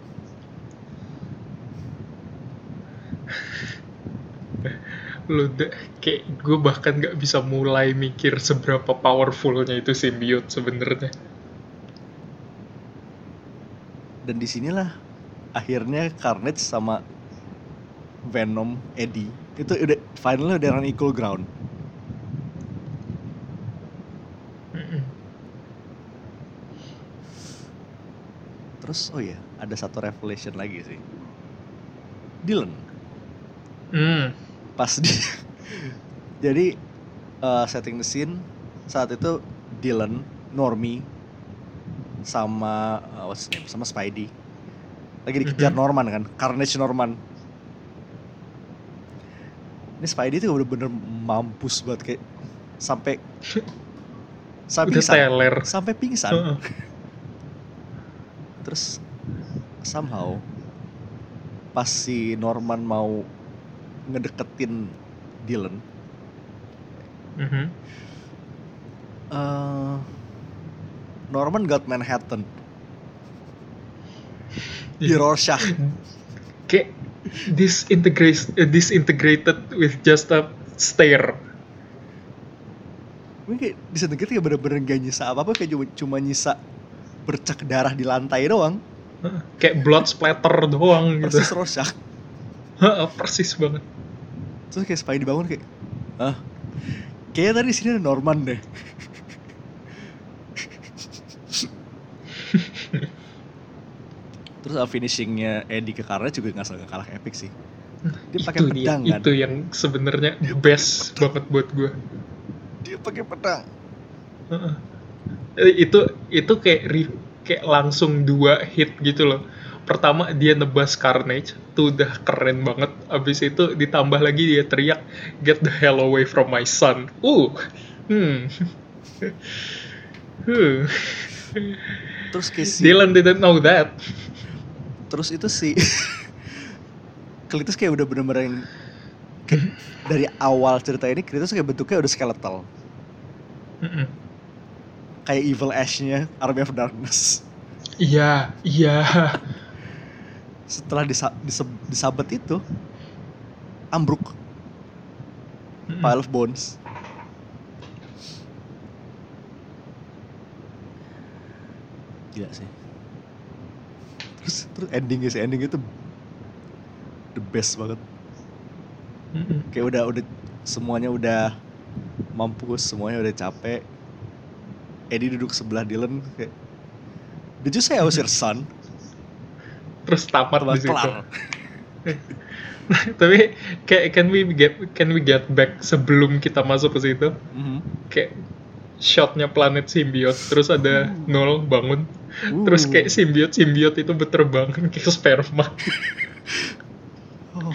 lu kayak gue bahkan nggak bisa mulai mikir seberapa powerfulnya itu symbiote sebenarnya. Dan di sinilah akhirnya Carnage sama Venom Eddie itu udah finalnya udah on equal ground. Terus oh ya ada satu revelation lagi sih. Dylan. Hmm. pas di *laughs* jadi uh, setting the scene saat itu Dylan Normie sama uh, what's name? Sama Spidey. Lagi dikejar. Norman kan Carnage Norman ini Spidey tuh bener-bener mampus banget kayak sampai *laughs* sampai pingsan. teler. Sampai pingsan. *laughs* Terus somehow pas si Norman mau ngedeketin Dylan Mhm. eh, Norman got Manhattan. Di Iya. Rorschach *laughs* kayak disintegrate eh, disintegrated with just a stare. Mungkin kayak disintegrate kayak bener-bener gak nyisa apa-apa kayak cuma, cuma nyisa bercak darah di lantai doang. Kayak blood splatter doang gitu. Persis Heeh, *laughs* persis banget. Terus kayak Spidey bangun kayak ah kayaknya tadi di sini ada Norman deh *laughs* terus uh, finishingnya Eddie ke Carnage juga nggak salah kalah epic sih. Dia pakai itu dia pedang kan? itu yang sebenarnya best banget buat gue dia pakai pedang. Heeh. Eh, itu itu kayak re- kayak langsung dua hit gitu loh. Pertama dia nebas Carnage. Tuh udah keren banget. Abis itu ditambah lagi dia teriak get the hell away from my son. Uh hmm. *laughs* Huh. terus si Dylan didn't know that terus itu si *laughs* Klitus kayak udah bener-bener yang kayak dari awal cerita ini Klitus kayak bentuknya udah skeletal. Mm-mm. kayak Evil Ash-nya Army of Darkness. Iya iya. Setelah disa dise- disabet itu ambruk. Mm-mm. pile of bones. Gila sih terus terus endingnya sih ending itu the best banget. Mm-mm. kayak udah udah semuanya udah mampus semuanya udah capek. Eddie duduk sebelah Dylan kayak Did you say I was your son? terus tamat di situ. *laughs* Tapi kayak can we get can we get back sebelum kita masuk ke situ? Mhm. kayak shotnya planet simbiot terus ada nol bangun terus Uh. kayak simbiot simbiot itu berterbangan *laughs* kayak sperma Oh.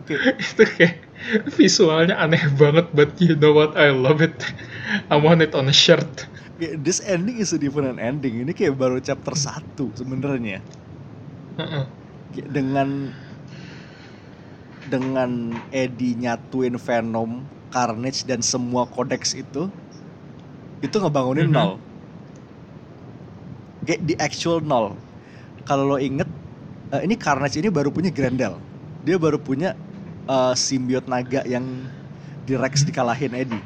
Oke, itu kayak visualnya aneh banget but you know what I love it I want it on a shirt kayak this ending is a different ending. Ini kayak baru chapter 1 sebenarnya. Heeh. Kayak Dengan dengan Eddie nyatuin Venom, Carnage dan semua kodeks itu itu ngebangunin Mhm. nol. Kayak di actual nol. Kalau lo inget eh, ini Carnage ini baru punya Grendel. Dia baru punya eh, simbiot naga yang di Rex dikalahin Eddie.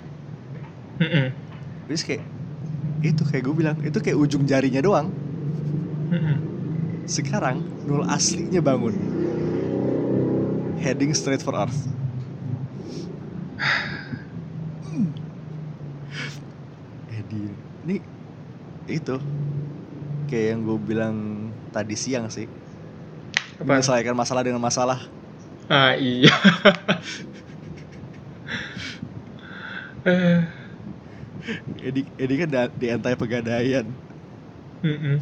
Heeh. Terus kayak itu kayak gue bilang itu kayak ujung jarinya doang. Heeh. Sekarang nol aslinya bangun. Heading straight for Earth. *sighs* Eddie ini itu kayak yang gue bilang tadi siang sih Apa? menyelesaikan masalah dengan masalah Ah iya. Eh, Eddie, Eddie kan di anti pegadaian mm-mm.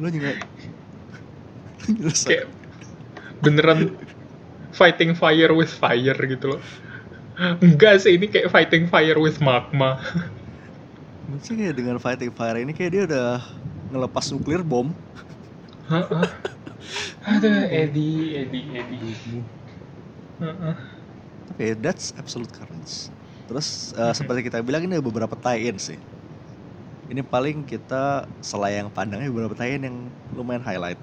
lo juga nyelesai Kayak beneran fighting fire with fire gitu loh. Enggak sih ini kayak fighting fire with magma. Mungkin kayak dengan fighting fire ini kayak dia udah ngelepas nuklir bom Heeh. Aduh, Eddie, Eddie, Eddie. Heeh. Tapi that's absolute courage. Terus uh, seperti kita bilang ini ada beberapa tie-in sih. Ini paling kita selayang pandangnya beberapa tie-in yang lumayan highlight.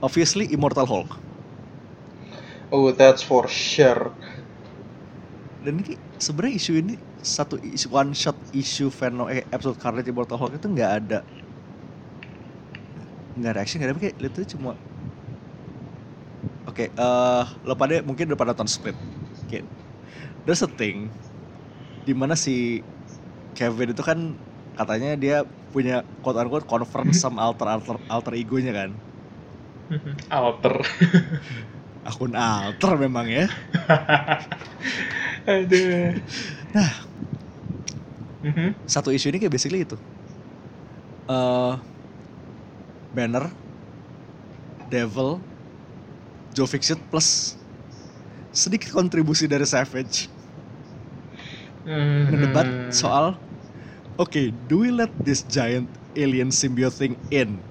Obviously Immortal Hulk. Oh, that's for sure. Dan ini sebenarnya isu ini satu isu one shot isu Venom eh, episode Carnage Immortal Hulk itu nggak ada nggak ada action nggak ada kayak itu cuma oke eh lo pada mungkin udah pada nonton Split Oke. there's a thing di mana si Kevin itu kan katanya dia punya quote unquote conference sama alter alter alter egonya kan Mhm. Alter. akun alter memang ya *laughs* Aduh. Nah. Mhm. satu isu ini kayak basically itu eh Banner Devil Joe Fixit plus sedikit kontribusi dari Savage mendebat Mhm. soal oke do we let this giant alien symbiote thing in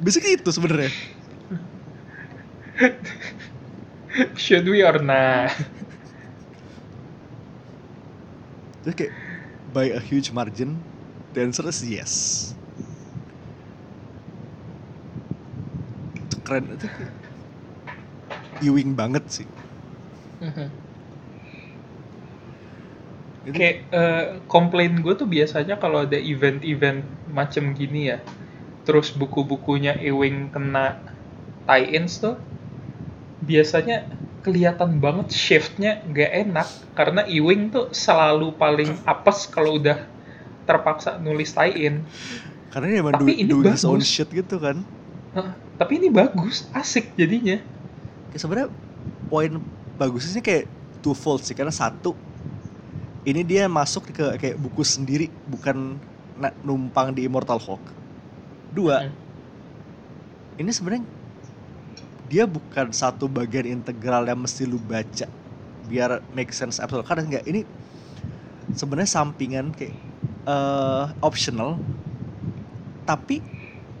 basically itu sebenarnya Should we or not? Terus kayak by a huge margin the answer is yes. Itu keren. Itu Ewing banget sih. Mhm. Itu- Kayak eh, komplain gue tuh biasanya kalau ada event-event macem gini ya, terus buku-bukunya Ewing kena tie-ins tuh, biasanya kelihatan banget shiftnya gak enak karena Ewing tuh selalu paling apes kalau udah terpaksa nulis tie-in. karena dia Tapi do- ini doing his own bagus. shit gitu kan Hah, Tapi ini bagus, asik jadinya. kayak sebenarnya poin bagusnya sih kayak twofold sih karena satu ini dia masuk ke kayak buku sendiri bukan numpang di Immortal Hulk dua Mhm. ini sebenarnya dia bukan satu bagian integral yang mesti lu baca biar make sense episode karena enggak ini sebenarnya sampingan kayak eh, optional tapi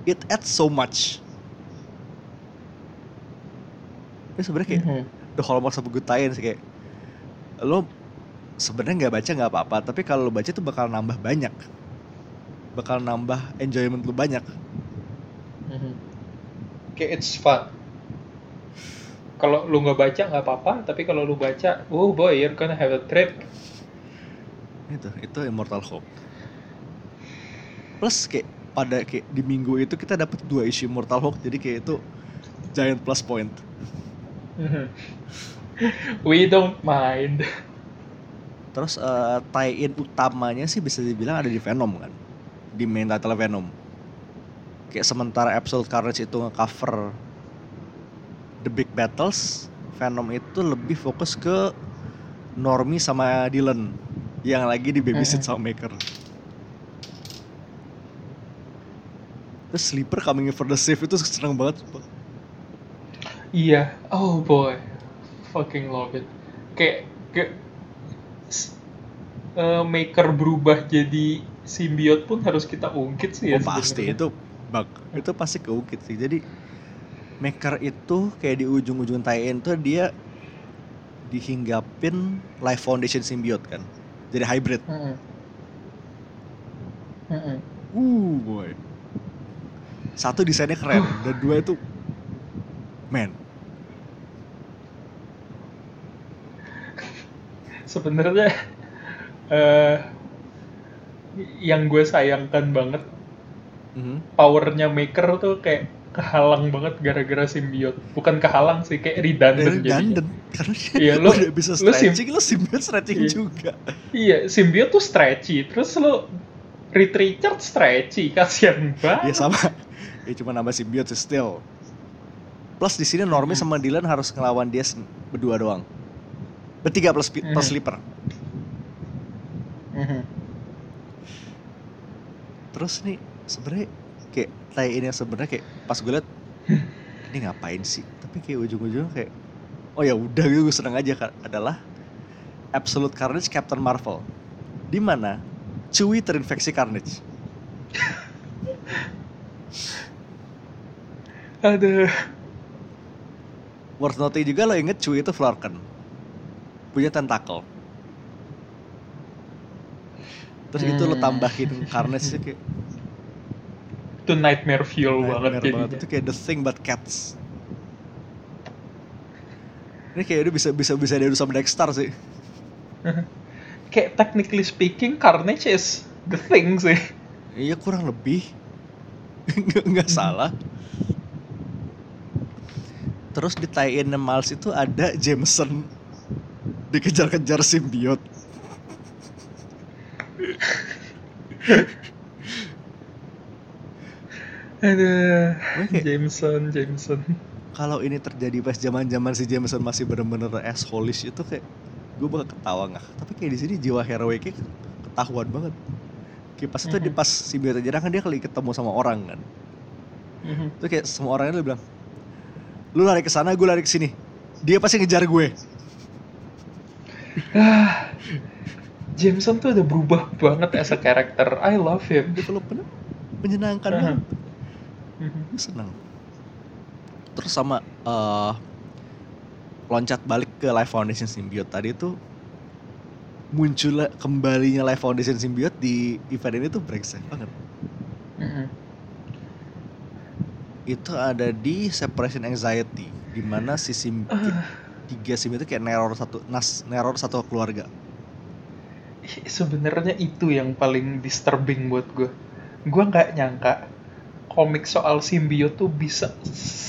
it adds so much ini sebenarnya kayak Mhm. the hallmark of a good sih kayak lo sebenarnya nggak baca nggak apa-apa tapi kalau lo baca itu bakal nambah banyak bakal nambah enjoyment lu banyak Mhm. Kayak it's fun. Kalau lu nggak baca nggak apa-apa, tapi kalau lu baca, oh boy, you're gonna have a trip. itu itu Immortal Hulk plus kayak pada kayak di minggu itu kita dapat dua isu Immortal Hulk jadi kayak itu giant plus point. *laughs* We don't mind. terus eh, tie-in utamanya sih bisa dibilang ada di Venom kan di main title Venom kayak sementara episode Carnage itu nge-cover the big battles Venom itu lebih fokus ke Normie sama Dylan yang lagi di babysit Mhm. sama Maker terus Sleeper coming in for the save itu seneng banget. Iya, oh boy, fucking love it. Kayak, kayak eh, maker berubah jadi simbiot pun harus kita ungkit sih ya. Oh, pasti itu bug itu pasti keukit sih jadi maker itu kayak di ujung-ujung tie-in tuh dia dihinggapin life foundation symbiote kan jadi hybrid Mhm. Mhm. uh boy satu desainnya keren dan dua itu man Sebenarnya eh yang gue sayangkan banget Mhm. powernya maker tuh kayak kehalang banget gara-gara simbiot. Bukan kehalang sih, kayak redundant redundant karena Iya, *laughs* lu- udah bisa lu sim- stretching lu simbiot stretching Iya. juga Iya, simbiot tuh stretchy, terus lo Reed Richard stretchy, kasihan ya banget. sama ya cuma nambah simbiot sih still plus di sini Normie Hmm. sama Dylan harus ngelawan dia berdua doang bertiga plus pi- plus Hmm. sleeper Mhm. terus nih sebenarnya kayak tie in yang sebenarnya kayak pas gue liat ini ngapain sih? Tapi kayak ujung-ujungnya kayak oh ya udah gitu gue seneng aja adalah Absolute Carnage Captain Marvel. Di mana Chewie terinfeksi Carnage. *laughs* Aduh. worth noting juga lo inget Chewie itu Flarken punya tentakel. Terus itu lo Hmm. tambahin Carnage sih kayak Itu nightmare fuel banget nightmare jadinya. banget itu kayak the thing but cats ini kayak dia bisa bisa bisa diadu sama Dexter sih *laughs* Kayak technically speaking, Carnage is the thing sih. Iya kurang lebih *laughs* nggak salah. Terus di tie in Miles itu ada Jameson dikejar-kejar simbiot. *laughs* Aduh. Oke. Jameson, Jameson. Kalau ini terjadi pas zaman-zaman si Jameson masih bener-bener assholish itu kayak gue bakal ketawa nggak? Tapi kayak di sini jiwa heroiknya ketahuan banget. Kayak pas itu di Mhm. pas simbiotnya nyerang kan dia kali ketemu sama orang kan. Mhm. Itu kayak semua orangnya lu bilang, lu lari ke sana, gue lari ke sini. Dia pasti ngejar gue. Ah, Jameson tuh udah berubah banget as a character. I love him. development menyenangkan Aha. banget Senang terus sama eh, loncat balik ke Life Foundation Symbiote. Tadi tuh munculnya kembalinya Life Foundation Symbiote di event ini tuh brengsek banget. Mhm. itu ada di Separation Anxiety di mana si sim Ah, tiga sim itu kayak neror satu nas neror satu keluarga. Sebenarnya itu yang paling disturbing buat gue. Gue nggak nyangka komik soal simbiote tuh bisa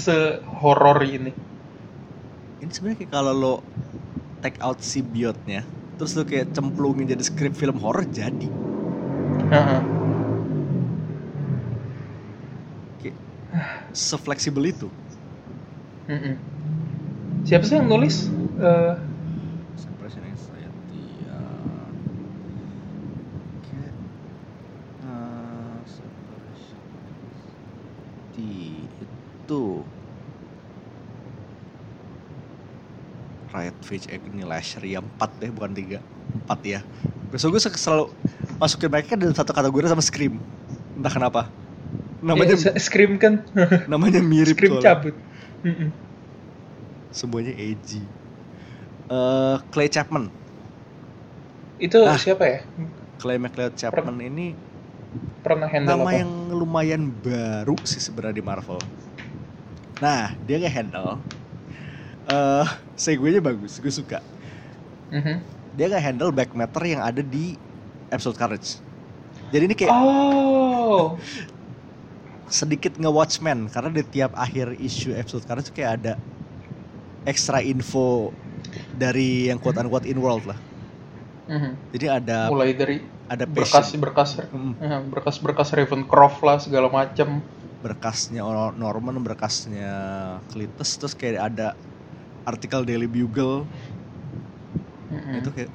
se-horror ini. ini sebenarnya kayak kalau lo take out symbiote-nya terus lo kayak cemplungin jadi skrip film horror jadi Heeh. sefleksibel itu Mhm. Siapa sih yang nulis? Eh, Separation Anxiety ya. Oke. Eh, Separation Anxiety itu Riot Page Agony Lasher ya 4 deh bukan 3 4 ya Besok gue selalu masukin mereka dalam satu kategori sama Scream Entah kenapa Namanya ya, *laughs* Scream kan? namanya mirip Scream cabut. Mhm. Semuanya edgy Eh, Clay Chapman Itu Ah. siapa ya? Clay McLeod Chapman ini Pernah handle nama apa? yang lumayan baru sih sebenarnya di Marvel. Nah, dia nggak handle. Eh, segue-nya bagus, gue suka. Mhm. Dia nggak handle back matter yang ada di episode Carnage. Jadi ini kayak Oh. *laughs* sedikit nge-watchman karena di tiap akhir episode Carnage tuh kayak ada extra info dari yang quote unquote in world lah. Mhm. Jadi ada Mulai dari ada berkas-berkas Mm, eh, berkas-berkas Ravencroft lah segala macam. berkasnya Or- Norman, berkasnya Cletus, terus kayak ada artikel Daily Bugle Mhm. itu kayak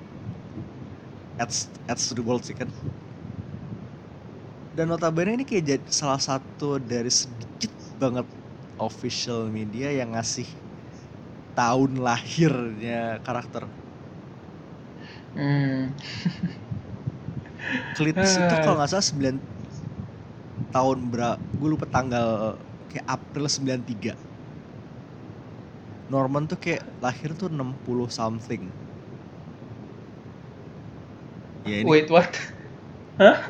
adds adds to the world sih kan. Dan notabene ini kayak jadi salah satu dari sedikit banget official media yang ngasih tahun lahirnya karakter. Hmm. *laughs* Cletus itu Ah. kalau nggak salah 9 tahun berapa? Gue lupa tanggal kayak April 93. Norman tuh kayak lahir tuh 60 something. Ya ini Wait, what? Hah?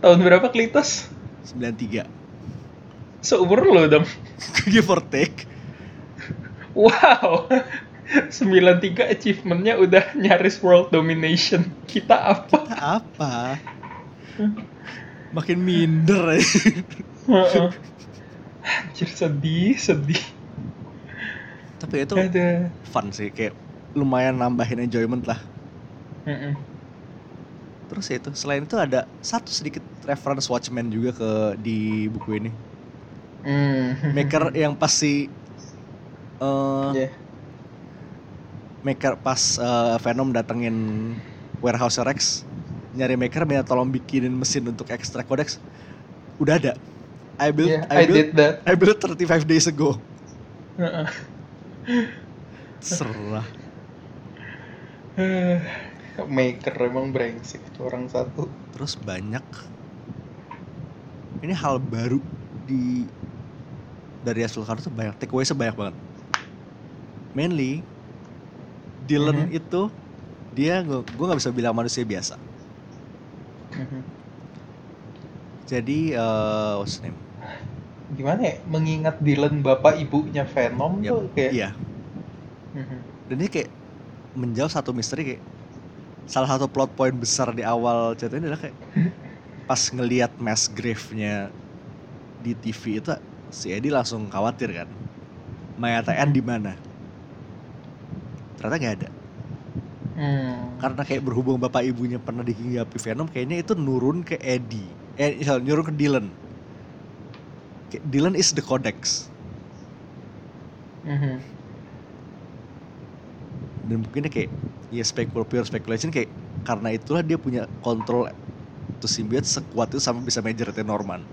Tahun berapa Klitos? 93. Seumur lo dong. *laughs* Give or take. Wow. 93 achievementnya udah nyaris world domination. Kita apa? Apa? Makin minder. Heeh. Anjir sedih, sedih. Tapi itu Ada. fun sih, kayak lumayan nambahin enjoyment lah. Mm-mm. Terus ya itu, selain itu ada satu sedikit reference Watchmen juga ke di buku ini. Hmm. Maker *laughs* yang pasti eh Iya. Maker pas eh, Venom datengin warehouse Rex nyari Maker minta tolong bikinin mesin untuk ekstrak codex udah ada I built Yeah, I, I built did that. I built 35 days ago Heeh. Serah *sighs* Maker emang brengsek itu orang satu. terus banyak ini hal baru di dari hasil kartu tuh banyak takeaway banyak banget mainly Dylan Mhm. itu dia gue nggak bisa bilang manusia biasa Mhm. jadi eh what's name Gimana ya? Mengingat Dylan bapak ibunya Venom Yap, tuh kayak. iya Mhm. dan ini kayak menjawab satu misteri kayak salah satu plot point besar di awal cerita ini adalah kayak *laughs* pas ngelihat mass grave-nya di TV itu si Eddie langsung khawatir kan mayat Anne di mana ternyata nggak ada Hmm. karena kayak berhubung bapak ibunya pernah dihinggapi Venom kayaknya itu nurun ke Eddie eh nurun ke Dylan Dylan is the codex Mhm. dan mungkin kayak ya spekul pure speculation kayak karena itulah dia punya kontrol tuh symbiote sekuat itu sampai bisa majority Norman.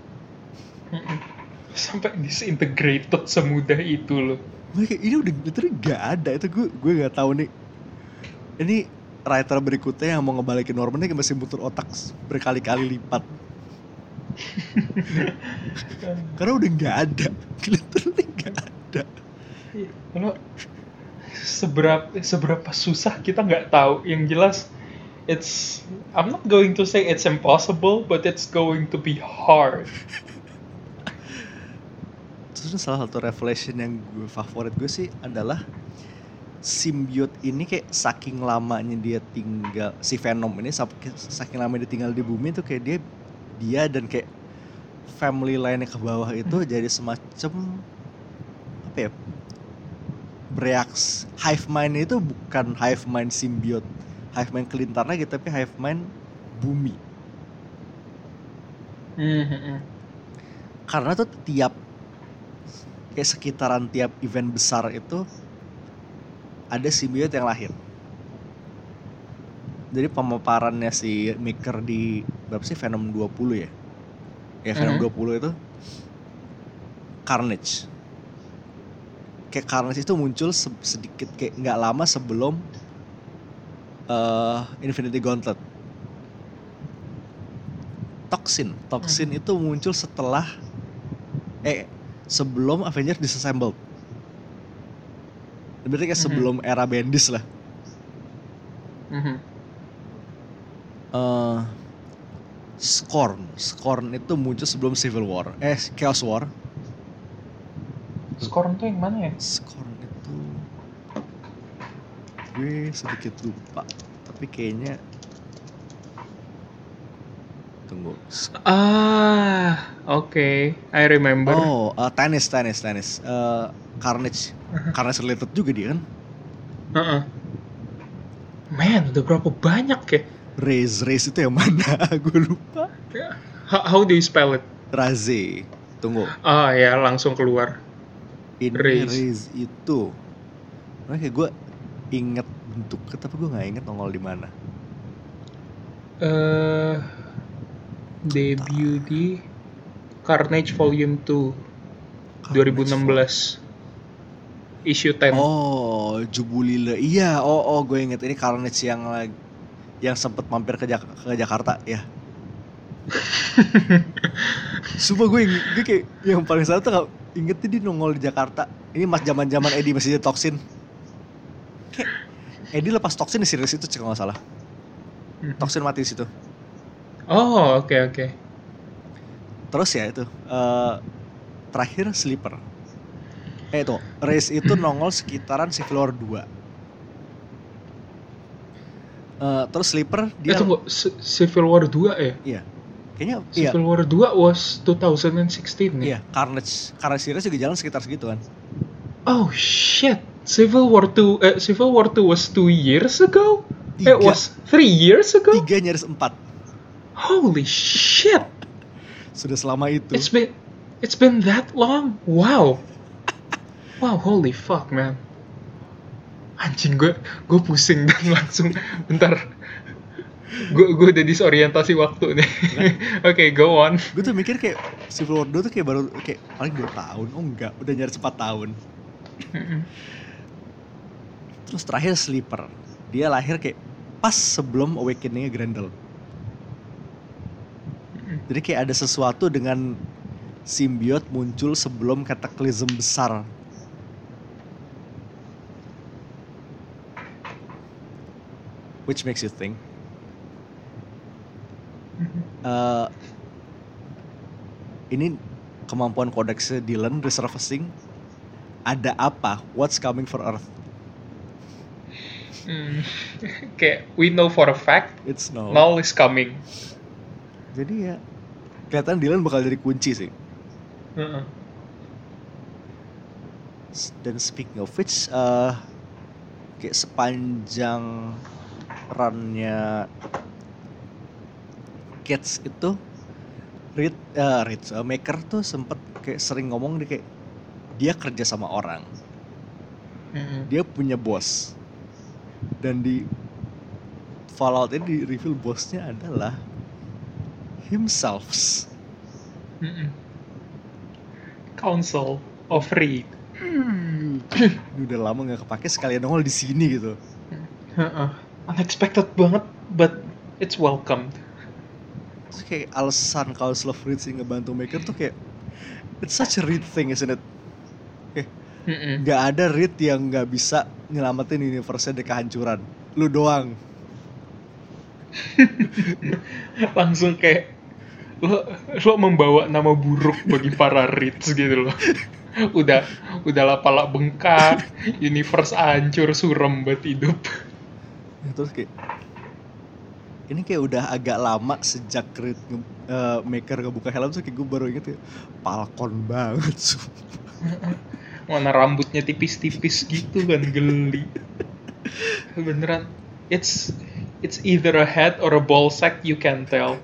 Sampai disintegrated semudah itu loh. Ini udah literally gak ada itu gue gue nggak tahu nih. Ini writer berikutnya yang mau ngebalikin Norman ini masih muter otak berkali-kali lipat *laughs* karena udah nggak ada, literally nggak ada. Kalau seberapa seberapa susah kita nggak tahu. Yang jelas, it's I'm not going to say it's impossible, but it's going to be hard. Terus salah satu revelation yang gue favorit gue sih adalah symbiote ini kayak saking lamanya dia tinggal si Venom ini sak- saking lama dia tinggal di bumi tuh kayak dia dia dan kayak family lainnya ke bawah itu jadi semacam apa ya bereaks hive mind itu bukan hive mind symbiote hive mind kelintar lagi tapi hive mind bumi Mhm. karena tuh tiap kayak sekitaran tiap event besar itu ada symbiote yang lahir. Jadi pemaparannya si Maker di berapa sih Venom 20 ya? Ya Venom Mhm. 20 itu Carnage. Kayak Carnage itu muncul se- sedikit kayak nggak lama sebelum eh Infinity Gauntlet. Toxin, Toxin itu muncul setelah eh sebelum Avengers disassembled. Berarti kayak Mhm. sebelum era Bendis lah. Mhm. eh Scorn, Scorn itu muncul sebelum Civil War, eh Chaos War. Scorn tuh yang mana ya? Scorn itu gue sedikit lupa, tapi kayaknya tunggu. Ah, oke, I remember. Oh, eh, tenis, tenis, tenis. Eh, Carnage, Carnage related juga dia kan. Heeh. Man, udah berapa banyak ya? Raze, Raze itu yang mana? *laughs* gue lupa. How, how do you spell it? Raze, tunggu. Ah ya, langsung keluar. Ini Raze. Raze itu. Kayak gue inget bentuknya, tapi gue nggak inget nongol di mana. Eh, debut di Carnage Volume 2 2016 issue 10 Oh, Jubulile. Iya, oh oh gue inget ini Carnage yang lagi yang sempet mampir ke, Jak- ke Jakarta ya. *laughs* Sumpah gue, gue kayak yang paling salah tuh inget dia nongol di Jakarta. Ini mas zaman zaman Eddie masih jadi toksin. Kayak Eddie lepas toksin di series itu kalau nggak salah. Toksin mati di situ. oh oke oke Terus ya itu eh, terakhir Sleeper. Eh itu Race itu nongol sekitaran Civil War 2. Eh, terus Sleeper dia eh tunggu Civil War 2 ya Iya. Kayaknya iya. Civil War 2 was 2016 nih. Iya, Carnage Carnage series juga jalan sekitar segitu kan. Oh shit. Civil War 2 eh, Civil War 2 was 2 years ago? Tiga. It was 3 years ago? Tiga nyaris empat. Holy shit. Sudah selama itu. It's been it's been that long. Wow. Wow, holy fuck, man. Anjing gue gue pusing *laughs* dan langsung bentar. Gue gue udah disorientasi waktu nih. *laughs* Oke, go on. Gue tuh mikir kayak Civil War 2 tuh kayak baru kayak paling 2 tahun. Oh enggak, udah nyaris 4 tahun. Terus terakhir Sleeper. Dia lahir kayak pas sebelum awakening-nya Grendel. Jadi kayak ada sesuatu dengan simbiot muncul sebelum kataklizm besar. Which makes you think. eh, ini kemampuan kodeksnya Dylan resurfacing ada apa? What's coming for Earth? Hmm. *laughs* Kayak we know for a fact It's no. Null is coming. Jadi ya kelihatan Dylan bakal jadi kunci sih. Heeh. S- Dan speaking of which, eh kayak sepanjang runnya Cats itu Reed, eh Reed, eh, Maker tuh sempet kayak sering ngomong dia kayak dia kerja sama orang, dia punya bos, dan di Fallout ini di reveal bosnya adalah himself. Council of Reed. Ini udah lama nggak kepake sekalian nongol di sini gitu. Heeh. Unexpected banget, but it's welcomed. Terus kayak alasan of Reed sih ngebantu Maker tuh kayak it's such a Reed thing isn't it? Mm-mm. Gak ada Reed yang nggak bisa nyelamatin universe dari kehancuran. Lu doang. *laughs* Langsung kayak lo lo membawa nama buruk bagi para Reeds gitu loh. *laughs* Udah udah lah pala bengkak, universe hancur suram buat hidup. Terus kayak ini kayak udah agak lama sejak Reed nge- eh, Maker ngebuka helm tuh kayak gue baru inget ya Falcon banget sumpah. Mana rambutnya tipis-tipis gitu kan geli. Beneran it's it's either a head or a ball sack you can tell.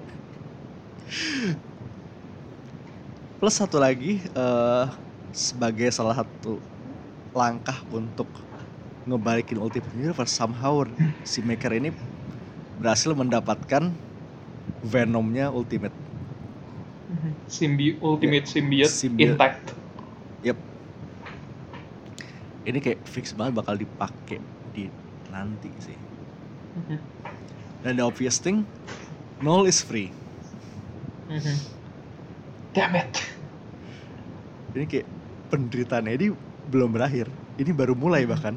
Plus satu lagi eh sebagai salah satu langkah untuk ngebalikin Ultimate Universe somehow si Maker ini berhasil mendapatkan Venomnya Ultimate. Symbi ultimate symbiote Symbiote. intact. Yep. Ini kayak fix banget bakal dipakai di nanti sih. Dan the obvious thing, Null is free. Damn it. Ini kayak penderitaan Eddie belum berakhir. Ini baru mulai bahkan.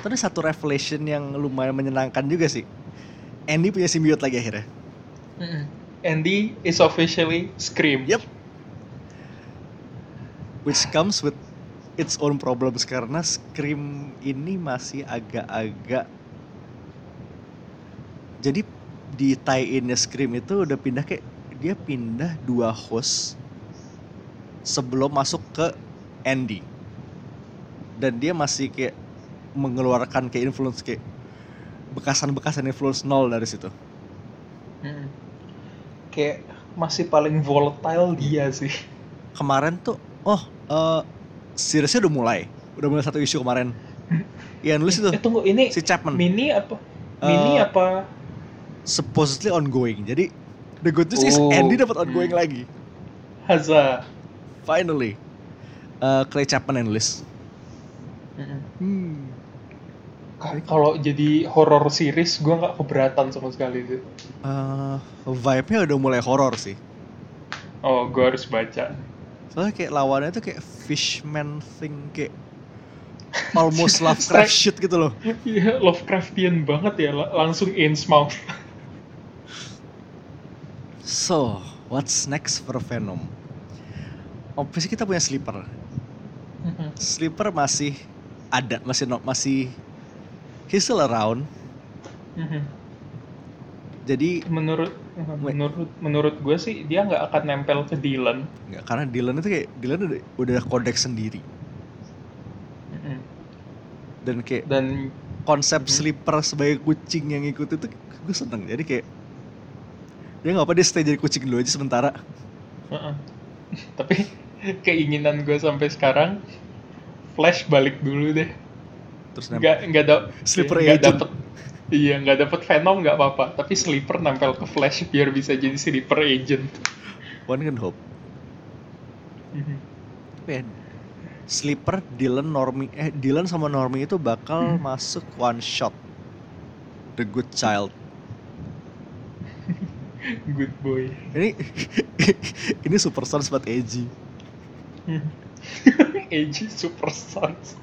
Terus satu revelation yang lumayan menyenangkan juga sih. Andy punya simbiot lagi akhirnya. Andy is officially Scream. Yep. Which comes with its own problems karena Scream ini masih agak-agak jadi di tie-innya Scream itu udah pindah kayak dia pindah dua host sebelum masuk ke Andy dan dia masih kayak mengeluarkan kayak influence kayak bekasan-bekasan influence nol dari situ Mm. Kayak masih paling volatile dia sih. kemarin tuh oh eh seriesnya udah mulai udah mulai satu isu kemarin *laughs* Iya nulis itu Eh tunggu ini si Chapman mini apa? Mini Eh, apa? supposedly ongoing jadi the good news is Oh. Andy dapat ongoing lagi Haza. finally Eh, Clay Chapman yang nulis hmm. Ka- Kalau jadi horror series, gue nggak keberatan sama sekali sih. Eh, vibe-nya udah mulai horor sih Oh, gue harus baca. soalnya kayak lawannya tuh kayak fishman thing kayak *laughs* almost Lovecraft shit gitu loh Iya, Lovecraftian banget ya, la- langsung Innsmouth. so what's next for Venom obviously kita punya Sleeper Sleeper masih ada masih no, masih he's still around. Jadi menurut menurut menurut gue sih dia nggak akan nempel ke Dylan. Nggak karena Dylan itu kayak Dylan udah, udah kodeks sendiri. Mm-mm. dan kayak dan konsep Mhm. sleeper sebagai kucing yang ikut itu gue seneng. Jadi kayak dia nggak apa dia stay jadi kucing dulu aja sementara. Heeh. *laughs* tapi keinginan gue sampai sekarang Flash balik dulu deh terus nempel. Nggak nggak da Sleeper nggak agent. dapet iya nggak dapet Venom nggak apa-apa tapi Sleeper nempel ke Flash biar bisa jadi Sleeper agent. One can hope. Mhm. Ya, sleeper Dylan Normi eh Dylan sama Normi itu bakal Hmm. masuk one shot. The Good Child. *laughs* Good boy. Ini *laughs* ini Super Sons buat Edgy. *laughs* Ag Super Sons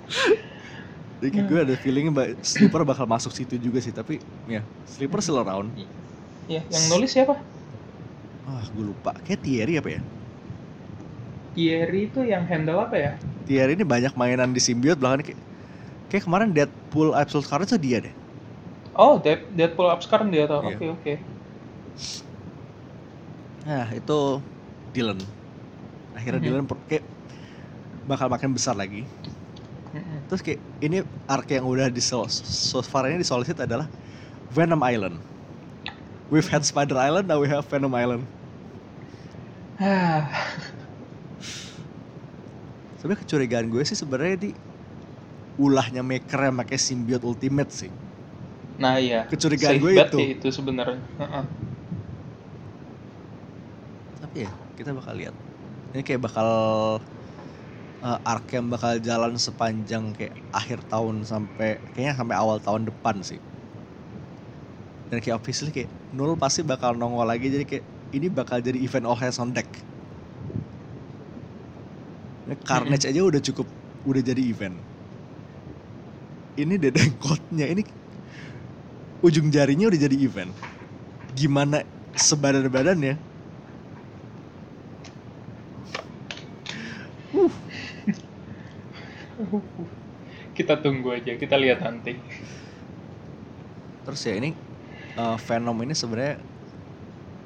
jadi kayak gue ada feeling mbak sleeper bakal masuk situ juga sih tapi ya sleeper still around. Ya yang nulis siapa? Ah gue lupa. Kayak Thierry apa ya? Thierry itu yang handle apa ya? Thierry ini banyak mainan di Symbiote belakang kayak kayak kemarin Deadpool Absolute Carnage itu dia deh. Oh Dead- Deadpool sekarang dia tau. Iya. oke oke. Nah itu Dylan. Akhirnya Mhm. Dylan kayak bakal makin besar lagi. Terus kayak ini arc yang udah di so, so far ini adalah Venom Island. We've had Spider Island now we have Venom Island. *sighs* Sebenarnya kecurigaan gue sih sebenarnya di ulahnya maker yang pakai symbiote ultimate sih. Nah iya. Kecurigaan Safe gue itu. sih itu sebenarnya. Heeh. tapi ya kita bakal lihat. Ini kayak bakal uh, arc yang bakal jalan sepanjang kayak akhir tahun sampai kayaknya sampai awal tahun depan sih. Dan kayak obviously kayak Nul pasti bakal nongol lagi jadi kayak ini bakal jadi event all hands on deck. Ini Carnage aja udah cukup udah jadi event. Ini dedengkotnya *laughs* ini ujung jarinya udah jadi event. Gimana sebadan-badannya *laughs* kita tunggu aja kita lihat nanti Terus ya ini uh, Venom ini sebenarnya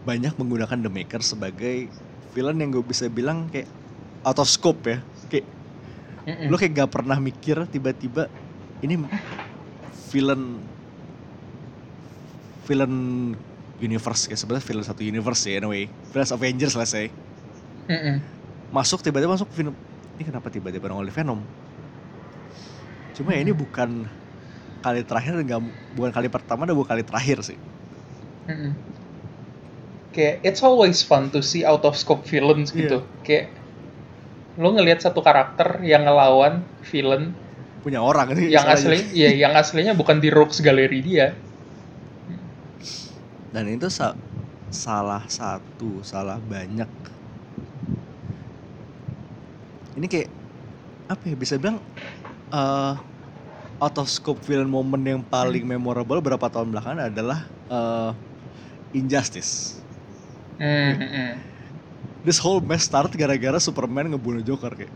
banyak menggunakan The Maker sebagai villain yang gue bisa bilang kayak out of scope ya. Kayak Mm-mm. lo kayak gak pernah mikir tiba-tiba ini villain villain universe kayak sebenarnya villain satu universe ya anyway. Villain Avengers lah saya. Masuk tiba-tiba masuk Venom. Ini kenapa tiba-tiba nongol di Venom? Cuma ya ini bukan kali terakhir nggak bukan kali pertama dan bukan kali terakhir sih. Mm-mm. Kayak it's always fun to see out of scope villains Iya. gitu. Kayak lo ngelihat satu karakter yang ngelawan villain punya orang ini yang asli ya yang aslinya bukan di Rogues Gallery dia. dan itu sa- salah satu salah banyak ini kayak apa ya bisa bilang eh out of scope villain moment yang paling memorable berapa tahun belakangan adalah eh, Injustice Hmm, hmm, hmm. this whole mess start gara-gara Superman ngebunuh Joker kayak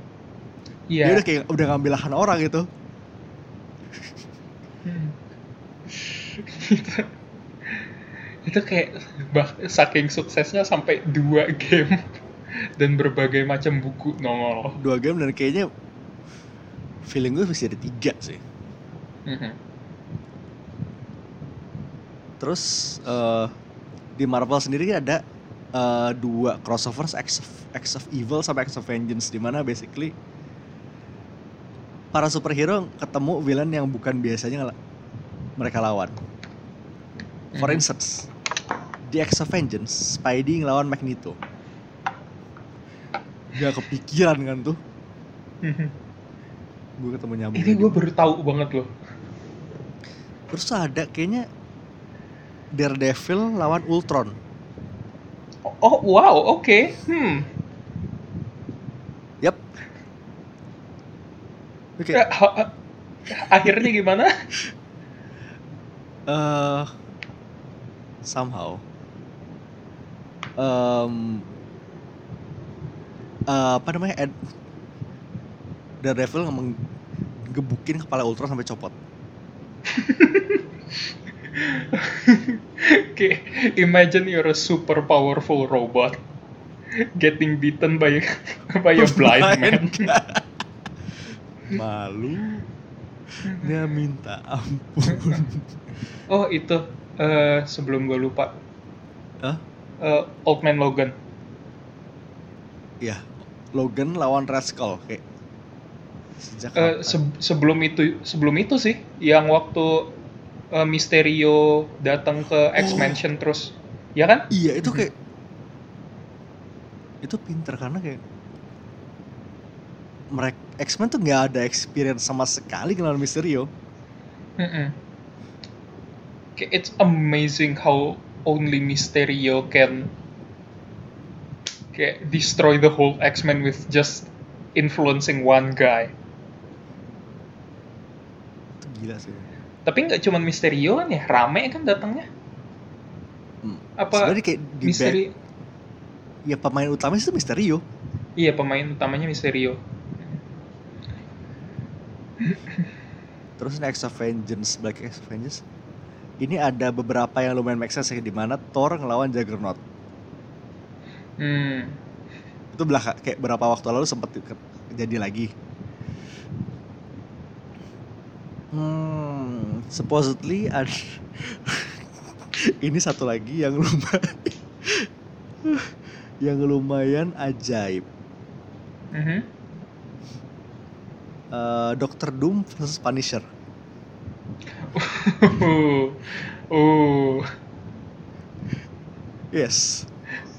Iya. dia udah kayak udah ngambil lahan orang gitu Hmm. itu, *laughs* itu kayak bah, saking suksesnya sampai dua game *laughs* dan berbagai macam buku nongol. dua game dan kayaknya feeling gue masih ada tiga sih Mhm. Terus eh, di Marvel sendiri ada eh, dua crossovers X of, X of Evil sama X of Vengeance di mana basically para superhero ketemu villain yang bukan biasanya mereka lawan. For Mhm. instance, di X of Vengeance, Spidey ngelawan Magneto. Gak kepikiran kan tuh, Mhm. Gue ketemu nyambung. Ini gue baru tahu banget loh. Terus ada kayaknya Daredevil lawan Ultron. Oh wow, oke. Hmm. Yap. Oke. Ha- ha- Akhirnya gimana? *laughs* eh somehow em eh, apa namanya Ed, Daredevil ngomong gebukin kepala Ultron sampai copot *laughs* Kayak imagine you're a super powerful robot getting beaten by *laughs* by a blind man. *laughs* Malu. Dia minta ampun. Oh itu eh, sebelum gue lupa Hah? Eh, Old Man Logan. Ya, Logan lawan Skull kayak sejak kapan? se- sebelum itu sebelum itu sih yang waktu eh, Mysterio datang ke X Oh. Mansion terus ya kan? Iya itu kayak itu pinter karena kayak mereka X-Men tuh nggak ada experience sama sekali ngelawan Mysterio. Mm-mm. Kayak It's amazing how only Mysterio can kayak destroy the whole X-Men with just influencing one guy. Gila sih. Tapi nggak cuma Mysterio kan ya, rame kan datangnya. Hmm. Apa Sebenarnya kayak di Misteri? back, ya pemain utama itu Mysterio. Iya pemain utamanya Mysterio. Terus Next Vengeance, Black X Vengeance. Ini ada beberapa yang lumayan make sense ya, di mana Thor ngelawan Juggernaut. Hmm. Itu belakang kayak berapa waktu lalu sempat jadi lagi. Hmm, supposedly ada ini satu lagi yang lumayan yang lumayan ajaib. Mhm. Eh, Dr. Doom versus Punisher. Uh. Uh. Yes.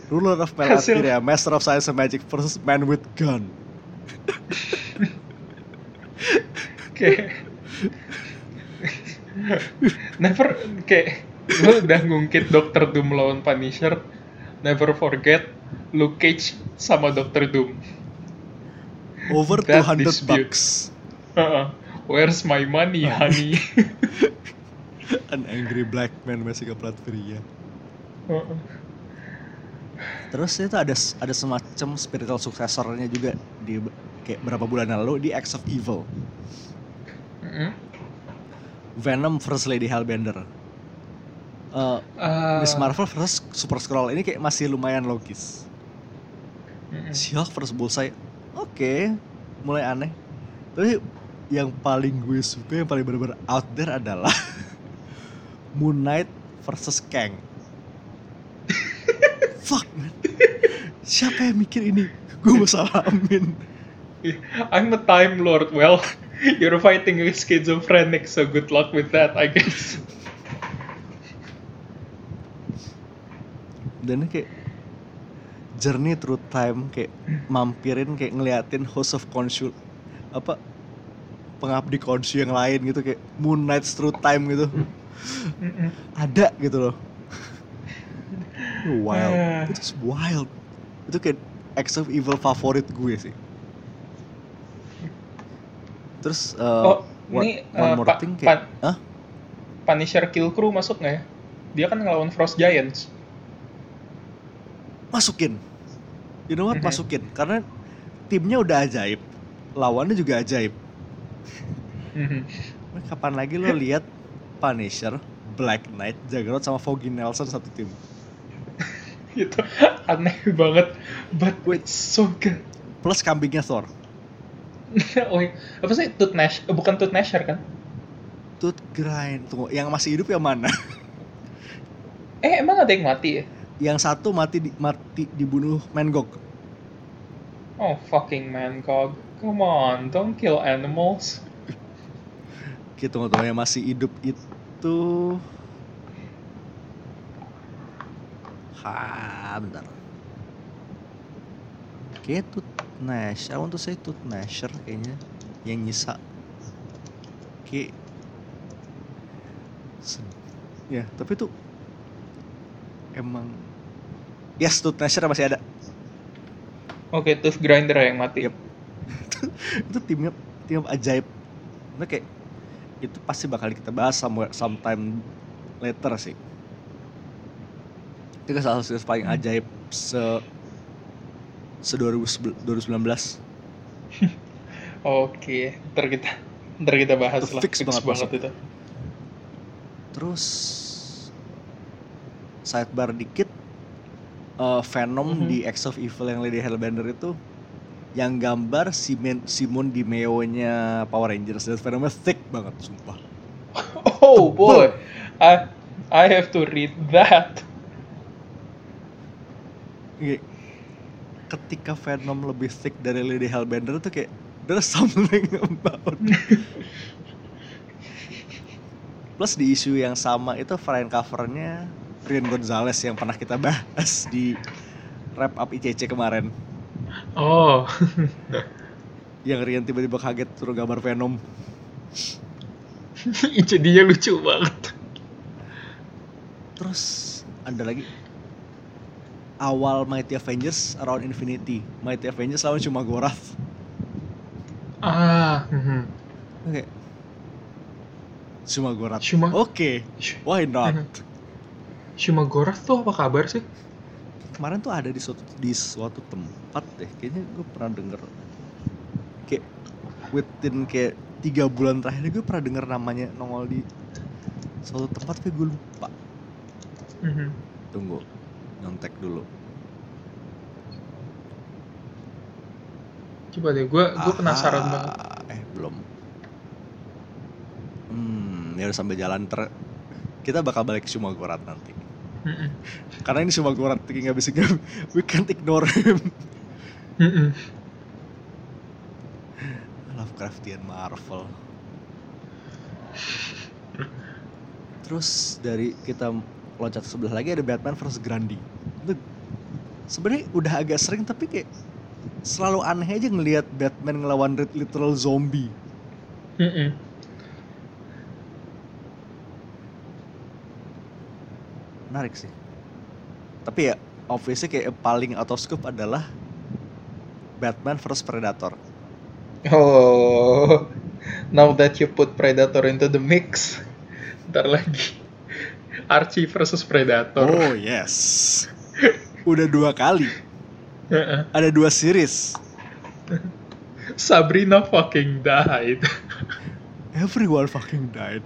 Ruler of Melathiria, Master of Science and Magic versus Man with Gun. *laughs* kayak *laughs* never kayak lu udah ngungkit Dr. Doom lawan Punisher never forget Luke Cage sama Dr. Doom Over That 200 dispute. bucks. Heeh. where's my money honey *laughs* An angry black man masih ke Platveria. Heeh. Terus itu ada ada semacam spiritual successornya juga di kayak berapa bulan lalu di Acts of Evil. Mm-mm. Venom versus Lady Hellbender. Eh, Ah, Miss Marvel versus Super Skrull ini kayak masih lumayan logis. She-Hulk versus Bullseye. Oke, mulai aneh. Tapi yang paling gue suka, yang paling bener-bener out there adalah *laughs* Moon Knight versus Kang. *laughs* Fuck man. Siapa yang mikir ini? Gue mau salamin. I'm a Time Lord well *laughs* you're fighting with schizophrenic so good luck with that I guess. Dan ini kayak journey through time kayak mampirin kayak ngeliatin host of Khonshu apa pengabdi Khonshu yang lain gitu kayak Moon Knight through time gitu. Ada gitu loh. Wild. Ah. itu wild. Itu kayak X of Evil favorit gue sih terus uh, Oh, one, ini one uh, more Pa- thing kayak Pa- Hah? Punisher Kill Crew masuk nggak ya? Dia kan ngelawan Frost Giants. masukin you know what Mhm. masukin karena timnya udah ajaib lawannya juga ajaib Mhm. kapan lagi lo lihat Punisher Black Knight Juggernaut sama Foggy Nelson satu tim *laughs* itu aneh banget, but Wait. so good. plus kambingnya Thor *laughs* oh, iya. apa sih Tooth Nash? eh, bukan Tooth Nasher kan? Tooth Grind tunggu yang masih hidup yang mana Eh emang ada yang mati ya? yang satu mati di, mati dibunuh Mangog Oh fucking man god, come on, don't kill animals. Kita tunggu tunggu yang masih hidup itu Ha, bentar. Kayaknya Tooth Nash, I want to say Tooth Nasher kayaknya yang nyisa. Kayak Se- Ya, tapi tuh emang Yes, Tooth Nasher masih ada. Oke, Tooth Grinder yang mati. Yep. *laughs* itu timnya tim ajaib nah kayak itu pasti bakal kita bahas some, sometime later sih itu salah satu yang paling Hmm. ajaib se se 2019 *laughs* Oke, ntar kita ntar kita bahas Itu lah. fix banget banget masuk. itu. terus sidebar dikit eh, Venom Mhm. di X of Evil yang Lady Hellbender itu yang gambar Simon Simon di nya Power Rangers dan Venomnya thick banget sumpah *laughs* Oh boy, I I have to read that. Kayak, ketika Venom lebih thick dari Lady Hellbender tuh kayak there's something *laughs* about plus di isu yang sama itu variant covernya Rian Gonzalez yang pernah kita bahas di wrap up ICC kemarin. Oh, *laughs* yang Rian tiba-tiba kaget turun gambar Venom. *laughs* Jadinya lucu banget. terus ada lagi awal Mighty Avengers around Infinity. Mighty Avengers lawan cuma Gorath. Ah, mhm. oke. Cuma Gorath. Cuma- oke. Sh- why not? Mhm. Shuma Gorath tuh apa kabar sih? kemarin tuh ada di suatu di suatu tempat deh. Kayaknya gue pernah denger. Kayak within kayak tiga bulan terakhir gue pernah denger namanya nongol di suatu tempat tapi gue lupa. Mhm. tunggu nyontek dulu Coba deh, gue gue penasaran banget. eh belum hmm ya udah sambil jalan ter kita bakal balik ke Sumagorat nanti Mhm. karena ini Sumagorat nggak bisa we can't ignore him Mhm. Lovecraftian Marvel. Terus dari kita loncat sebelah lagi ada Batman vs Grandi. Sebenarnya udah agak sering tapi kayak selalu aneh aja ngelihat Batman ngelawan lit- literal zombie. Mhm. Menarik sih. Tapi ya obviously kayak paling out of scope adalah Batman vs Predator. Oh, now that you put Predator into the mix, ntar lagi Archie versus Predator. Oh yes. Udah dua kali. Ada dua series. Sabrina fucking died. Everyone fucking died.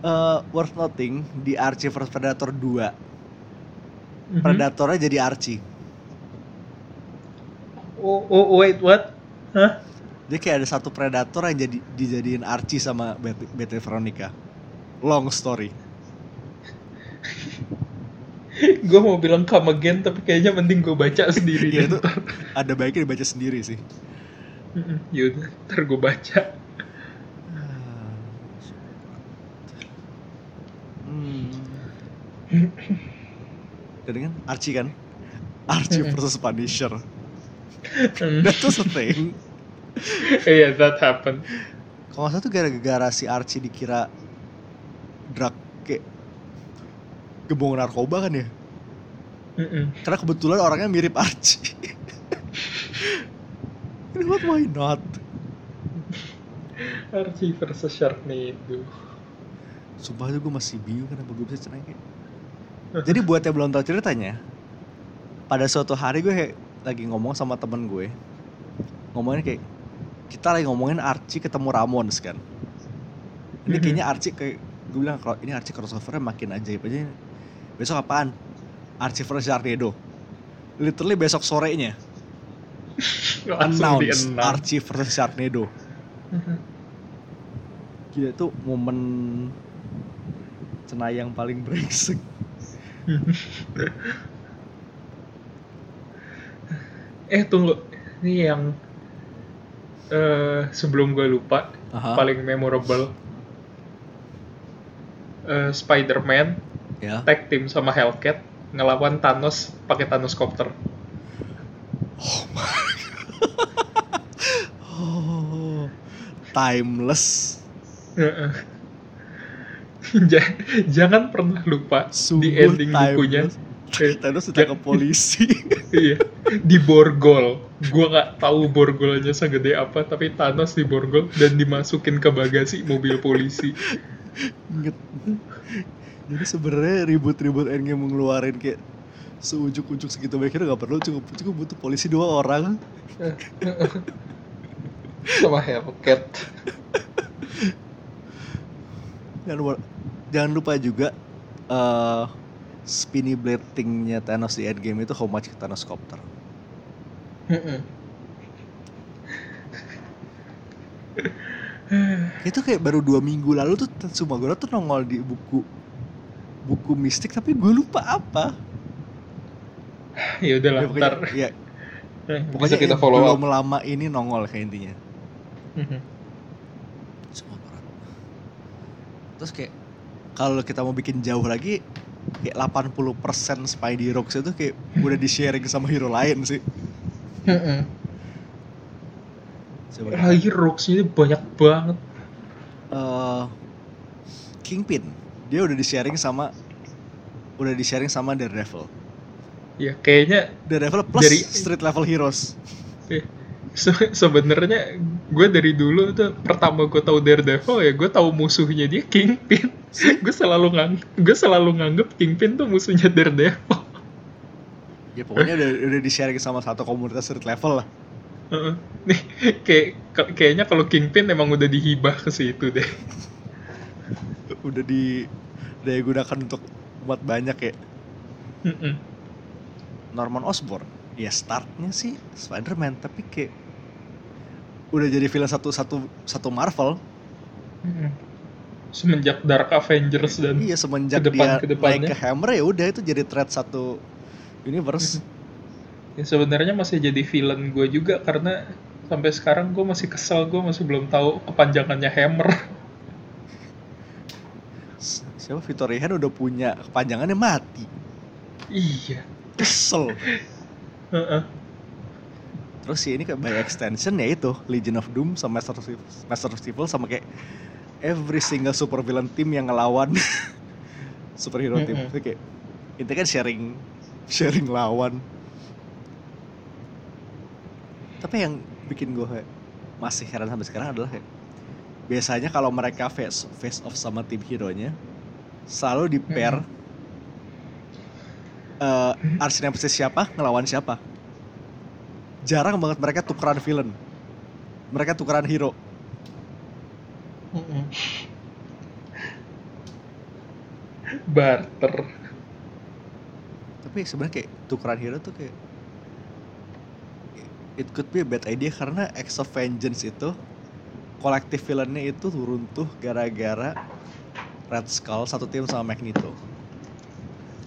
Uh, worth noting di Archie vs Predator 2 Mhm. Predatornya jadi Archie Oh, oh, wait, what? Hah? Jadi kayak ada satu Predator yang jadi dijadiin Archie sama Bet- Betty Veronica Long story *laughs* gue mau bilang come again, tapi kayaknya mending gue baca *laughs* sendiri deh itu ada baiknya dibaca sendiri sih. Yaudah, ntar gue baca. Hmm. Dan kan Archie kan Archie versus Punisher Hmm. That was a thing *laughs* Iya, that happened. Kalau nggak salah tuh gara-gara si Archie dikira drug kayak gebong narkoba kan ya. Mhm. Karena kebetulan orangnya mirip Archie. *laughs* Ini what why not? Archie versus Sharknado. Sumpah tuh gue masih bingung kenapa gue bisa kayak. Jadi buat yang belum tahu ceritanya, pada suatu hari gue kayak lagi ngomong sama temen gue, ngomongin kayak kita lagi ngomongin Archie ketemu Ramones kan. Ini kayaknya Archie kayak gue bilang kalau ini Archie crossovernya makin ajaib aja. Besok apaan? Archie versus Sharknado. Literally besok sorenya *laughs* announce versus Sharknado. Mhm. Gila itu momen cenayang paling brengsek. *laughs* eh tunggu, ini yang eh sebelum gue lupa Aha. paling memorable. Eh, Spider-Man Ya. tag team sama Hellcat ngelawan Thanos pakai Thanos copter. Oh, *laughs* timeless. Heeh. *laughs* Ja- Jangan pernah lupa Sungguh di ending timeless. bukunya. Eh, *laughs* Thanos ditangkap polisi. iya, di borgol. Gua nggak tahu borgolnya segede apa, tapi Thanos di borgol dan dimasukin ke bagasi mobil polisi. Inget. Jadi sebenarnya ribut-ribut Endgame ngeluarin kayak seujuk-ujuk segitu baiknya nggak perlu cukup cukup butuh polisi dua orang *laughs* Sama Hellcat. dan jangan lupa juga eh spinny blading-nya Thanos di Endgame itu how much Thanos copter. Itu kayak baru dua minggu lalu tuh Tatsumagoro tuh nongol di buku buku mistik tapi gue lupa apa. ya udahlah Ya, pokoknya, ntar ya, Eh, pokoknya kita follow belum up lama ini nongol kayak intinya. Mhm. Tatsumagoro. Terus kayak kalau kita mau bikin jauh lagi kayak 80% Spidey Rocks itu kayak udah di sharing sama hero lain sih. Mm-mm. Coba lagi rooks ini banyak banget eh Kingpin dia udah di sharing sama udah di sharing sama Daredevil ya kayaknya Daredevil plus Dari- street level heroes. Se- sebenarnya gue dari dulu tuh pertama gue tahu Daredevil ya gue tahu musuhnya dia Kingpin. Gue selalu ngang gue selalu nganggep Kingpin tuh musuhnya Daredevil. Ya pokoknya udah udah di sharing sama satu komunitas street level lah. Heeh. nih kayak ka- kayaknya kalau Kingpin emang udah dihibah ke situ deh udah di daya gunakan untuk umat banyak ya. Norman Osborn ya startnya sih Spider-Man tapi kayak udah jadi villain satu satu satu Marvel semenjak Dark Avengers dan iya semenjak Ke depan- dia ke depannya. naik ke Hammer ya udah itu jadi threat satu universe Ya, sebenarnya masih jadi villain gue juga karena sampai sekarang gue masih kesel gue masih belum tahu kepanjangannya Hammer. *laughs* Siapa Victoria Hand udah punya kepanjangannya mati iya. kesel *laughs* Heeh. terus ya ini kayak by extension ya itu Legion of Doom sama Master of Evil, Master of Evil sama kayak every single super villain team yang ngelawan *laughs* superhero team Mm-mm. itu kayak itu kan sharing sharing lawan tapi yang bikin gue masih heran sampai sekarang adalah kayak biasanya kalau mereka face face off sama tim hero nya selalu di pair. Eh arch nemesis siapa? Ngelawan siapa? Jarang banget mereka tukeran villain. Mereka tukeran hero. Mm-mm. Barter. tapi sebenarnya kayak tukeran hero tuh kayak it could be a bad idea karena X of Vengeance itu kolektif villainnya itu runtuh gara-gara Red Skull satu tim sama Magneto.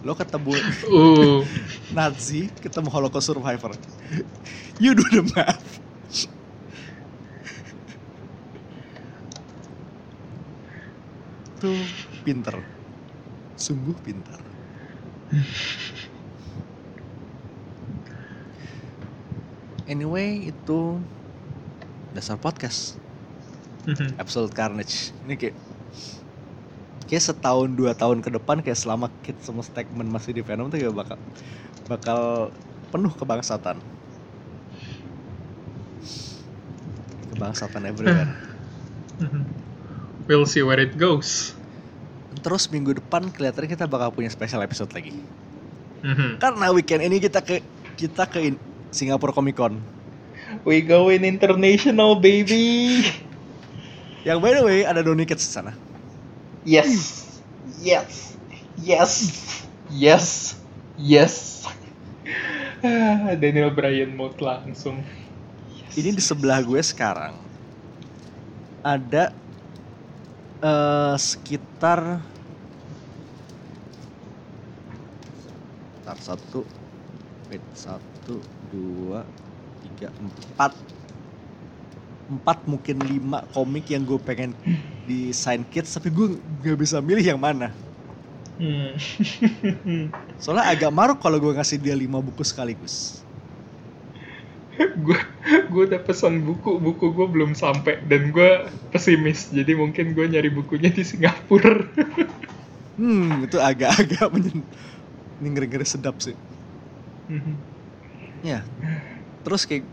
Lo ketemu *laughs* Uh, *laughs* Nazi ketemu Holocaust Survivor. You do the math. Tuh. Pinter. Sungguh pintar anyway itu dasar podcast. Absolute Carnage. Ini kayak kayak setahun dua tahun ke depan kayak selama Kid sama Stegman masih di Venom tuh kayak bakal bakal penuh kebangsatan kebangsatan everywhere *laughs* we'll see where it goes. terus minggu depan kelihatannya kita bakal punya special episode lagi Mhm. karena weekend ini kita ke kita ke in- Singapore Comic Con We going international, baby. yang by the way ada Donny Kids di sana Yes. Yes. Yes. Yes. Yes. *laughs* Daniel Bryan mode langsung. ini di sebelah gue sekarang ada eh sekitar Ntar satu wait satu dua tiga empat empat mungkin lima komik yang gue pengen di sign kids tapi gue gak bisa milih yang mana Hmm. *laughs* soalnya agak maruk kalau gue ngasih dia lima buku sekaligus gue gue udah pesan buku buku gue belum sampai dan gue pesimis jadi mungkin gue nyari bukunya di Singapura *laughs* hmm itu agak-agak menyen ngeri-ngeri sedap sih Mhm. Ya. Terus kayak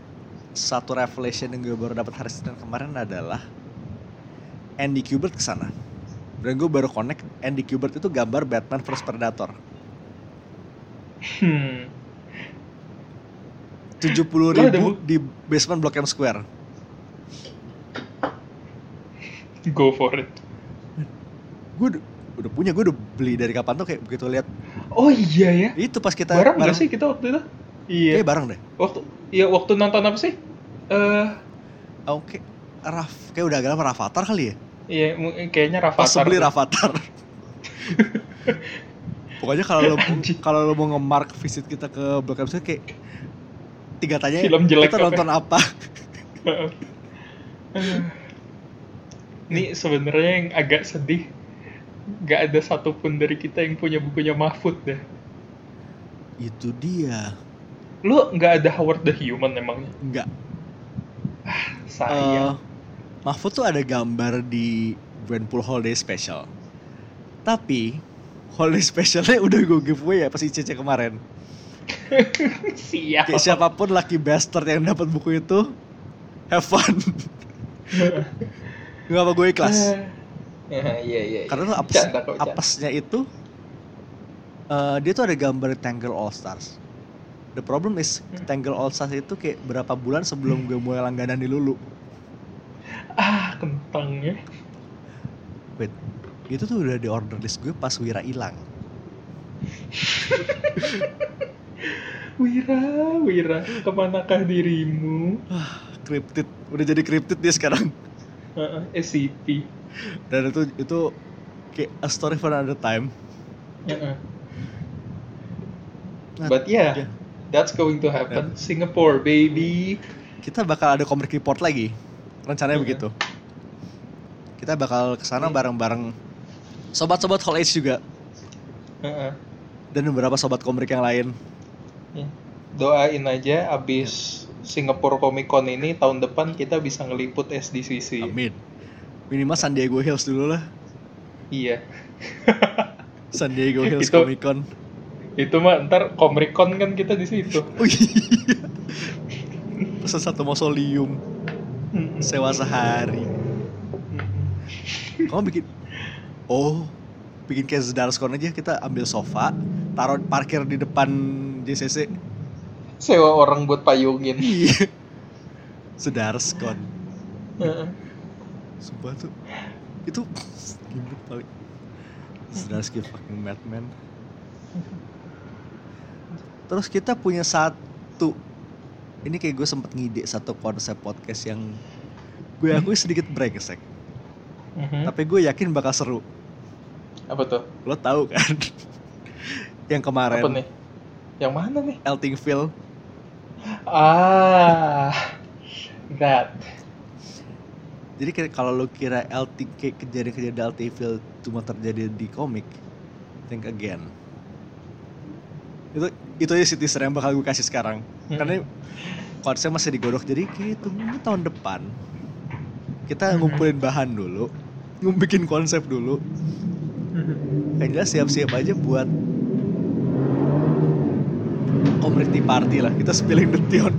satu revelation yang gue baru dapat hari Senin kemarin adalah Andy Kubert ke sana. Dan gue baru connect Andy Kubert itu gambar Batman vs Predator. Hmm. 70 Lo ada ribu bu- di basement Blok M Square. go for it Gue udah punya gue udah beli dari kapan tuh kayak begitu lihat Oh iya ya. itu pas kita Bareng nggak sih kita waktu itu? Iya. Kayak bareng deh Waktu iya waktu nonton apa sih? Eh oke Raf kayak udah agak lama Rafathar kali ya iya mungkin kayaknya Rafathar. Possibly tuh. Rafathar *laughs* pokoknya kalau lo kalau lo mau nge-mark visit kita ke M Street kayak tiga tanya Film jelek kita apa? nonton apa *laughs* Ini sebenarnya yang agak sedih. Gak ada satupun dari kita yang punya bukunya Mahfud deh. itu dia Lu nggak ada Howard the Human emangnya? enggak Sayang. Eh, Mahfud tuh ada gambar di Brandpool Holiday Special. Tapi Holiday Specialnya *laughs* udah gue giveaway ya pas ICC kemarin. *laughs* Siap. Kayak siapa pun lucky bastard yang dapat buku itu, have fun. *laughs* Gak apa gue ikhlas. Iya iya iya. Karena tuh apes, apesnya itu, eh, dia tuh ada gambar Tangle All Stars. The problem is Hmm. Tangle All Stars itu kayak berapa bulan sebelum gue mulai langganan di Lulu. Ah kentangnya. Wait, itu tuh udah di order list gue pas Wira hilang. *laughs* Wira, Wira, ke manakah dirimu? Cryptid, udah jadi cryptid dia sekarang. Heeh, SCP. Dan itu itu kayak a story for another time. Heeh. Nah, But yeah, ya. that's going to happen. Singapore, baby. kita bakal ada comic report lagi. Rencananya Mhm. begitu. Kita bakal ke sana Hmm. bareng-bareng sobat-sobat Hall Age juga Heeh. dan beberapa sobat komik yang lain. Ya. Doain aja abis Singapore Comic Con ini tahun depan kita bisa ngeliput SDCC. Amin. Minimal San Diego Hills dulu lah. Iya. *laughs* San Diego Hills Itu- Comic Con. Itu mah ntar Comic Con kan kita di situ. Oh iya. Pesan satu mausoleum sewa sehari. Kamu bikin Oh, bikin kayak Zdarscon aja kita ambil sofa, taruh parkir di depan JCC. Sewa orang buat payungin. *laughs* Iya. Heeh. Sumpah tuh itu gimana paling Zdarsky fucking madman. Terus kita punya satu ini kayak gue sempet ngide satu konsep podcast yang gue akui sedikit brengsek, Mhm. tapi gue yakin bakal seru. Apa tuh? Lo tahu kan? yang kemarin Apa nih? Yang mana nih? Eltingville Ah, that. Jadi kalau lo kira LT kayak kejadian-kejadian Eltingville cuma terjadi di komik, think again. Itu itu aja sih teaser yang bakal gue kasih sekarang. Karena konsep masih digodok jadi kayak tunggu tahun depan kita Mhm. ngumpulin bahan dulu, bikin konsep dulu. Yang jelas siap-siap aja buat community party lah. Kita spilling the tea on,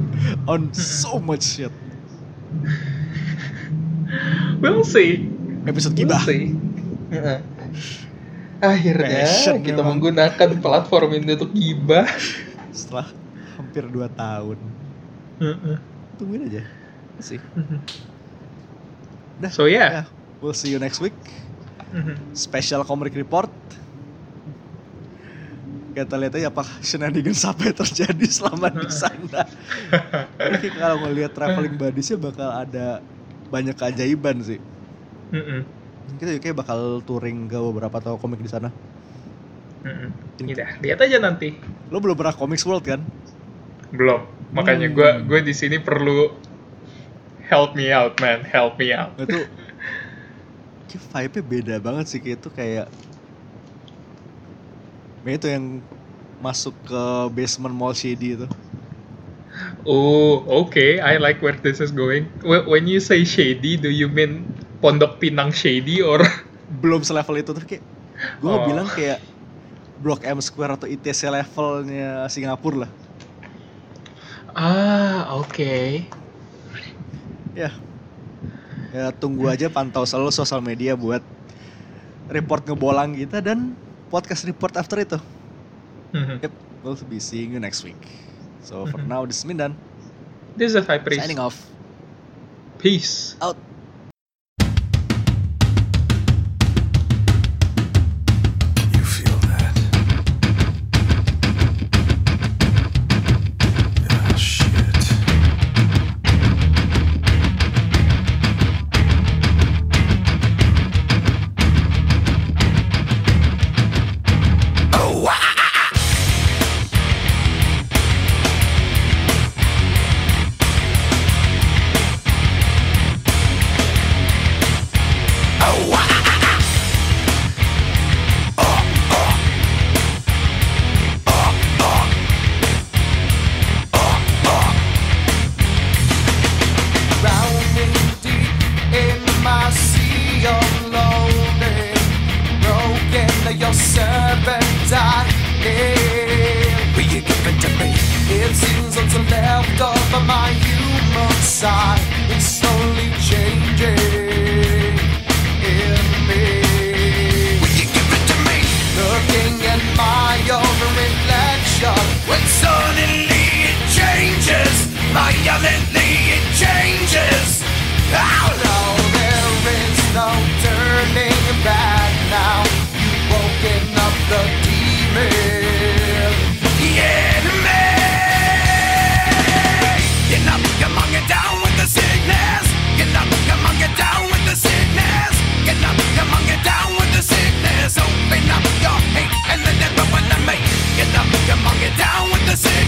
on so much shit. We'll see. Episode We'll gibah. see. Heeh. Akhirnya Passion kita memang. menggunakan platform ini untuk gibah. setelah hampir 2 tahun. Tungguin aja. Sih. Udah. So yeah. Ya, we'll see you next week. Mhm. Special comic report. Kita lihat aja apa shenanigans apa yang terjadi selama di sana. Ini kalau ngelihat traveling buddies bakal ada banyak keajaiban sih. Mhm. Kita juga kayak bakal touring ke beberapa toko komik di sana. Mhm. Udah, lihat aja nanti. Lo belum pernah Comics World kan? Belum. Makanya Hmm. gue gue di sini perlu help me out, man. Help me out. Itu *laughs* vibe-nya beda banget sih kayak itu kayak Kayak itu yang masuk ke basement mall shady itu. Oh, okay. I like where this is going. Wh- When you say shady, do you mean Pondok Pinang shady or? *laughs* Belum selevel itu tapi kayak gue Oh. bilang kayak Blok M Square atau ITC levelnya Singapura lah. Ah, oke. Ya. Ya tunggu aja pantau selalu sosial media buat report ngebolang kita dan podcast report after itu. Mhm. Yep, we'll be seeing you next week. So for Mhm. now, this is Mindan This is High Priest. signing off. Peace. Out. inside. Will you give it to me? It seems left of my human side It's slowly changing in me. Will you give it to me? Looking my own reflection, when suddenly it changes, violently it changes. There is no turning back now. You've woken up the.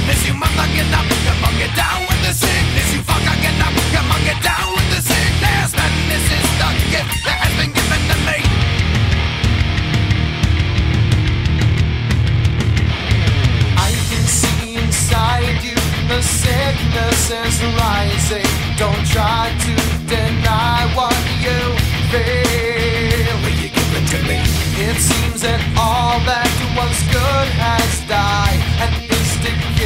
Sickness. You mother, get up, come on, get down with the sickness. You fucker, get up, come on, get down with the sickness. This is the gift that has been given to me. I can see inside you the sickness is rising. Don't try to deny what you feel. Will you give it to me? It seems that all that was good has died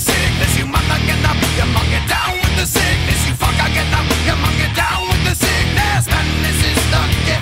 sickness. You mother, get up, come on, get down with the sickness. You fucker, get up, come on, get down with the sickness. And this is the gift